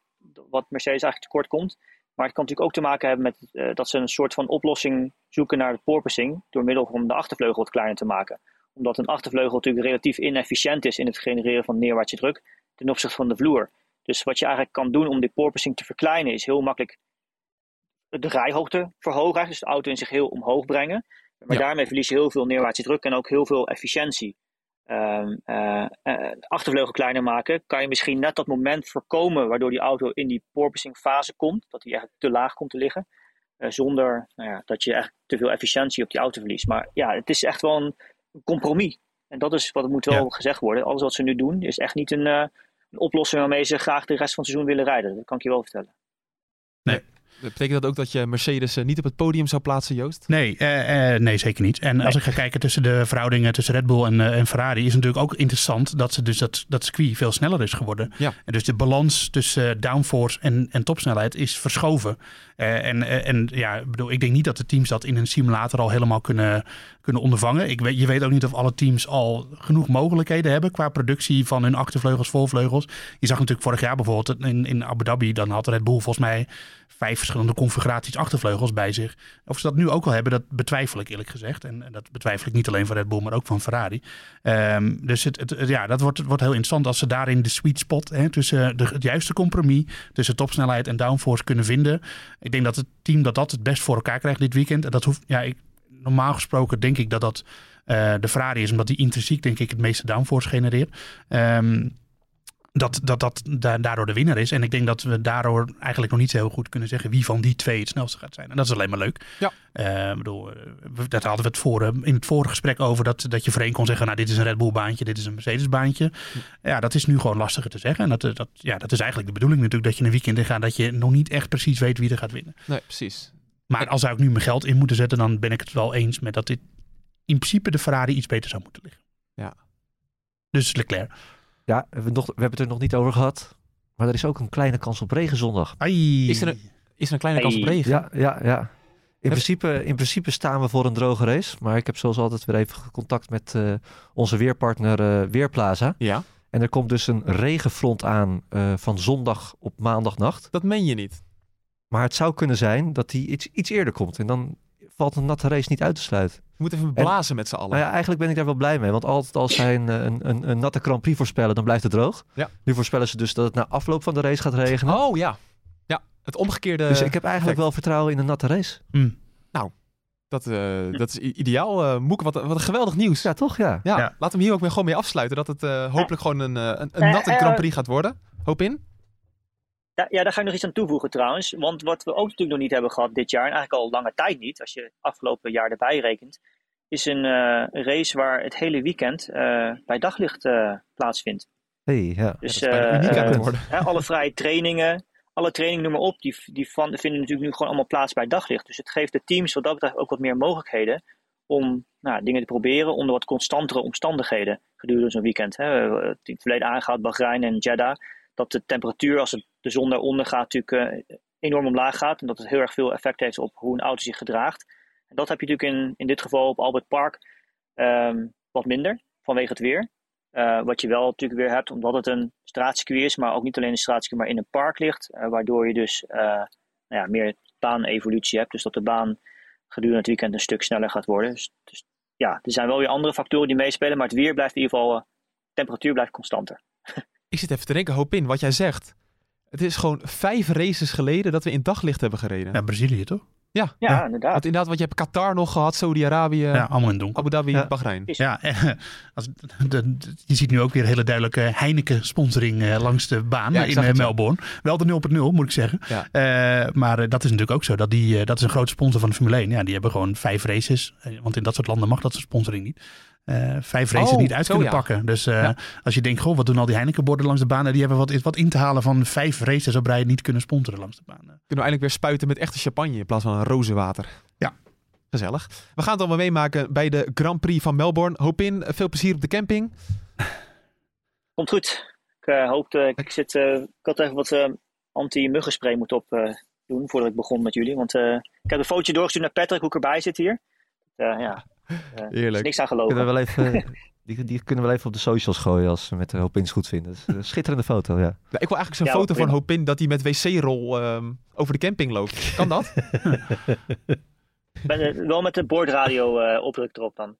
wat Mercedes eigenlijk tekort komt. Maar het kan natuurlijk ook te maken hebben met eh, dat ze een soort van oplossing zoeken naar de porpoising, door middel van de achtervleugel wat kleiner te maken. Omdat een achtervleugel natuurlijk relatief inefficiënt is in het genereren van neerwaartse druk ten opzichte van de vloer. Dus wat je eigenlijk kan doen om die porpoising te verkleinen, is heel makkelijk de rijhoogte verhogen, dus de auto in zich heel omhoog brengen. Maar Ja. daarmee verlies je heel veel neerwaartse druk en ook heel veel efficiëntie. De achtervleugel kleiner maken, kan je misschien net dat moment voorkomen waardoor die auto in die porpoising fase komt, dat die eigenlijk te laag komt te liggen, eh, zonder nou ja, dat je eigenlijk te veel efficiëntie op die auto verliest. Maar ja, het is echt wel een compromis. En dat is wat het moet wel Ja. gezegd worden. Alles wat ze nu doen is echt niet een, een oplossing waarmee ze graag de rest van het seizoen willen rijden. Dat kan ik je wel vertellen. Betekent dat ook dat je Mercedes eh, niet op het podium zou plaatsen, Joost? Nee, eh, eh, nee, zeker niet. En als ik ga kijken tussen de verhoudingen tussen Red Bull en, en Ferrari, is het natuurlijk ook interessant dat, ze dus dat, dat circuit veel sneller is geworden. Ja. En dus de balans tussen downforce en, en topsnelheid is verschoven. Eh, en, eh, en ja, ik bedoel, ik denk niet dat de teams dat in een simulator al helemaal kunnen, kunnen ondervangen. Ik weet, je weet ook niet of alle teams al genoeg mogelijkheden hebben qua productie van hun achtervleugels, voorvleugels. Je zag natuurlijk vorig jaar bijvoorbeeld in, in Abu Dhabi, dan had Red Bull volgens mij vijf verschillende configuraties achtervleugels bij zich. Of ze dat nu ook al hebben, dat betwijfel ik eerlijk gezegd. En, dat betwijfel ik niet alleen van Red Bull, maar ook van Ferrari. Ehm, dus het- ja, dat wordt, wordt heel interessant als ze daarin de sweet spot hè, tussen de, het juiste compromis tussen topsnelheid en downforce kunnen vinden. Ik denk dat het team dat dat het best voor elkaar krijgt dit weekend. En dat hoeft, ja, ik, normaal gesproken denk ik dat dat eh, de Ferrari is, omdat die intrinsiek denk ik het meeste downforce genereert. Ehm, dat dat, dat da- daardoor de winnaar is. En ik denk dat we daardoor eigenlijk nog niet zo heel goed kunnen zeggen wie van die twee het snelste gaat zijn. En dat is alleen maar leuk. Ja. Ik bedoel, eh, dat hadden we het voor, eh, in het vorige gesprek over. Dat, dat je voor één kon zeggen, nou dit is een Red Bull baantje, dit is een Mercedes baantje. Ja, dat is nu gewoon lastiger te zeggen. En dat, dat, ja, dat is eigenlijk de bedoeling natuurlijk. Dat je een weekend in gaat dat je nog niet echt precies weet wie er gaat winnen. Nee, precies. Maar als zou ik nu mijn geld in moeten zetten, dan ben ik het wel eens met dat dit in principe de Ferrari iets beter zou moeten liggen. Ja. Dus Leclerc. Ja, we hebben, nog, we hebben het er nog niet over gehad. Maar er is ook een kleine kans op regen zondag. Ai. Is er een, is er een kleine kans op regen? Ja, ja, ja. In principe, in principe staan we voor een droge race. Maar ik heb zoals altijd weer even contact met eh, onze weerpartner eh, Weerplaza. Ja, En er komt dus een regenfront aan eh, van zondag op maandagnacht. dat meen je niet. Maar het zou kunnen zijn dat die iets, iets eerder komt. En dan valt een natte race niet uit te sluiten. We moeten even blazen met z'n allen. Nou ja, eigenlijk ben ik daar wel blij mee. Want altijd als zij een, een, een, een natte Grand Prix voorspellen, dan blijft het droog. Ja. Nu voorspellen ze dus dat het na afloop van de race gaat regenen. Oh ja. Ja, het omgekeerde. dus ik heb eigenlijk effect. wel vertrouwen in een natte race. Hm. Dat, eh, dat is ideaal. eh Moeke, wat, wat een geweldig nieuws. Ja, toch? Ja. Ja, Ja. laten we hem hier ook weer gewoon mee afsluiten. Dat het eh, hopelijk gewoon een, eh, een, een Eh, natte eh, Grand Prix gaat worden. Hoop in. Ja, ja, daar ga ik nog iets aan toevoegen trouwens. Want wat we ook natuurlijk nog niet hebben gehad dit jaar, en eigenlijk al lange tijd niet, als je het afgelopen jaar erbij rekent, is een eh, race waar het hele weekend eh, bij daglicht eh, plaatsvindt. Hey, ja. Dus worden. alle vrije trainingen, alle trainingen noem maar op, die, die van, vinden natuurlijk nu gewoon allemaal plaats bij daglicht. Dus het geeft de teams wat dat betreft ook wat meer mogelijkheden om nou, dingen te proberen onder wat constantere omstandigheden gedurende zo'n weekend. Hè. We hebben het in het verleden aangehaald, Bahrein en Jeddah, dat de temperatuur als het, de zon daaronder gaat natuurlijk eh, enorm omlaag gaat en dat het heel erg veel effect heeft op hoe een auto zich gedraagt. En dat heb je natuurlijk in, in dit geval op Albert Park ehm, wat minder vanwege het weer. Eh, wat je wel natuurlijk weer hebt, omdat het een straatcircuit is, maar ook niet alleen een straatcircuit, maar in een park ligt. eh, waardoor je dus eh, nou ja, meer baanevolutie hebt. Dus dat de baan gedurende het weekend een stuk sneller gaat worden. Dus, dus ja, er zijn wel weer andere factoren die meespelen, maar het weer blijft in ieder geval, temperatuur blijft constanter. [LAUGHS] Ik zit even te denken, hoop in wat jij zegt. Het is gewoon vijf races geleden dat we in daglicht hebben gereden. Ja, Brazilië toch? Ja, Ja, Ja. inderdaad. want inderdaad, want je hebt Qatar nog gehad, Saudi-Arabië, Ja, allemaal in donker. Abu Dhabi, Ja. Bahrein. Ja, eh, als, de, de- je ziet nu ook weer hele duidelijke Heineken-sponsoring eh, langs de baan Ja, in eh, het. Melbourne. Wel de 0.0 moet ik zeggen. Ja. Eh, maar dat is natuurlijk ook zo. Dat, die, dat is een grote sponsor van de Formule 1. Ja, die hebben gewoon vijf races. Want in dat soort landen mag dat soort sponsoring niet. Eh, vijf races Oh, niet uit zo kunnen ja. pakken. Dus eh, Ja. als je denkt, goh, wat doen al die Heineken-borden langs de baan? Nou, Die hebben wat, wat in te halen van vijf races op rij niet kunnen sponsoren langs de baan. Kunnen we eindelijk weer spuiten met echte champagne in plaats van rozenwater. Ja. Gezellig. We gaan het allemaal meemaken bij de Grand Prix van Melbourne. Hoop in, veel plezier op de camping. [LAUGHS] Komt goed. Ik uh, hoop, uh, ik, zit, uh, ik had even wat uh, anti-muggenspray moeten op uh, doen voordat ik begon met jullie. Want uh, ik heb een fotootje doorgestuurd naar Patrick hoe ik erbij zit hier. Uh, ja, er is Heerlijk. niks aan geloven. Kunnen we wel even, [LAUGHS] die, die kunnen we wel even op de socials gooien als we met de hoop ins goed vinden. Dat is een schitterende foto, ja. Nou, ik wil eigenlijk zo'n Ja, foto van prima. Hoop in dat hij met wc-rol ehm, over de camping loopt. Kan dat? [LAUGHS] Ben, eh, wel met de boordradio uh, opdruk erop dan.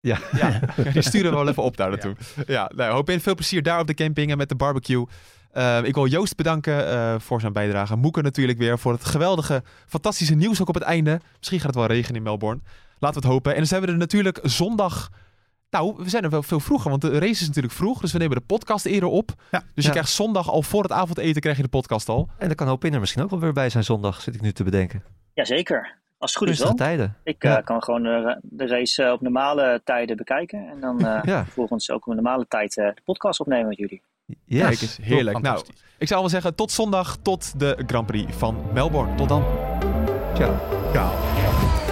Ja. [LAUGHS] ja, die sturen we wel even op daar naartoe. Ja, nou, Hoop in, veel plezier daar op de camping en met de barbecue. Uh, ik wil Joost bedanken uh, voor zijn bijdrage. Moeke natuurlijk weer voor het geweldige, fantastische nieuws ook op het einde. Misschien gaat het wel regenen in Melbourne. Laten we het hopen. En dan zijn we er natuurlijk zondag. Nou, we zijn er wel veel vroeger, want de race is natuurlijk vroeg. Dus we nemen de podcast eerder op. Ja. Dus je Ja. krijgt zondag al voor het avondeten krijg je de podcast al. En dan kan hoop in er misschien ook wel weer bij zijn zondag, zit ik nu te bedenken. Jazeker. Als het goed is wel. tijden. Ik Ja. eh, kan gewoon eh, de race eh, op normale tijden bekijken. En dan eh, [LAUGHS] Ja. vervolgens ook op normale tijd de podcast opnemen met jullie. Yes. Kijk eens, heerlijk. Nou, ik zou wel zeggen tot zondag, tot de Grand Prix van Melbourne. Tot dan. Ciao. Ja.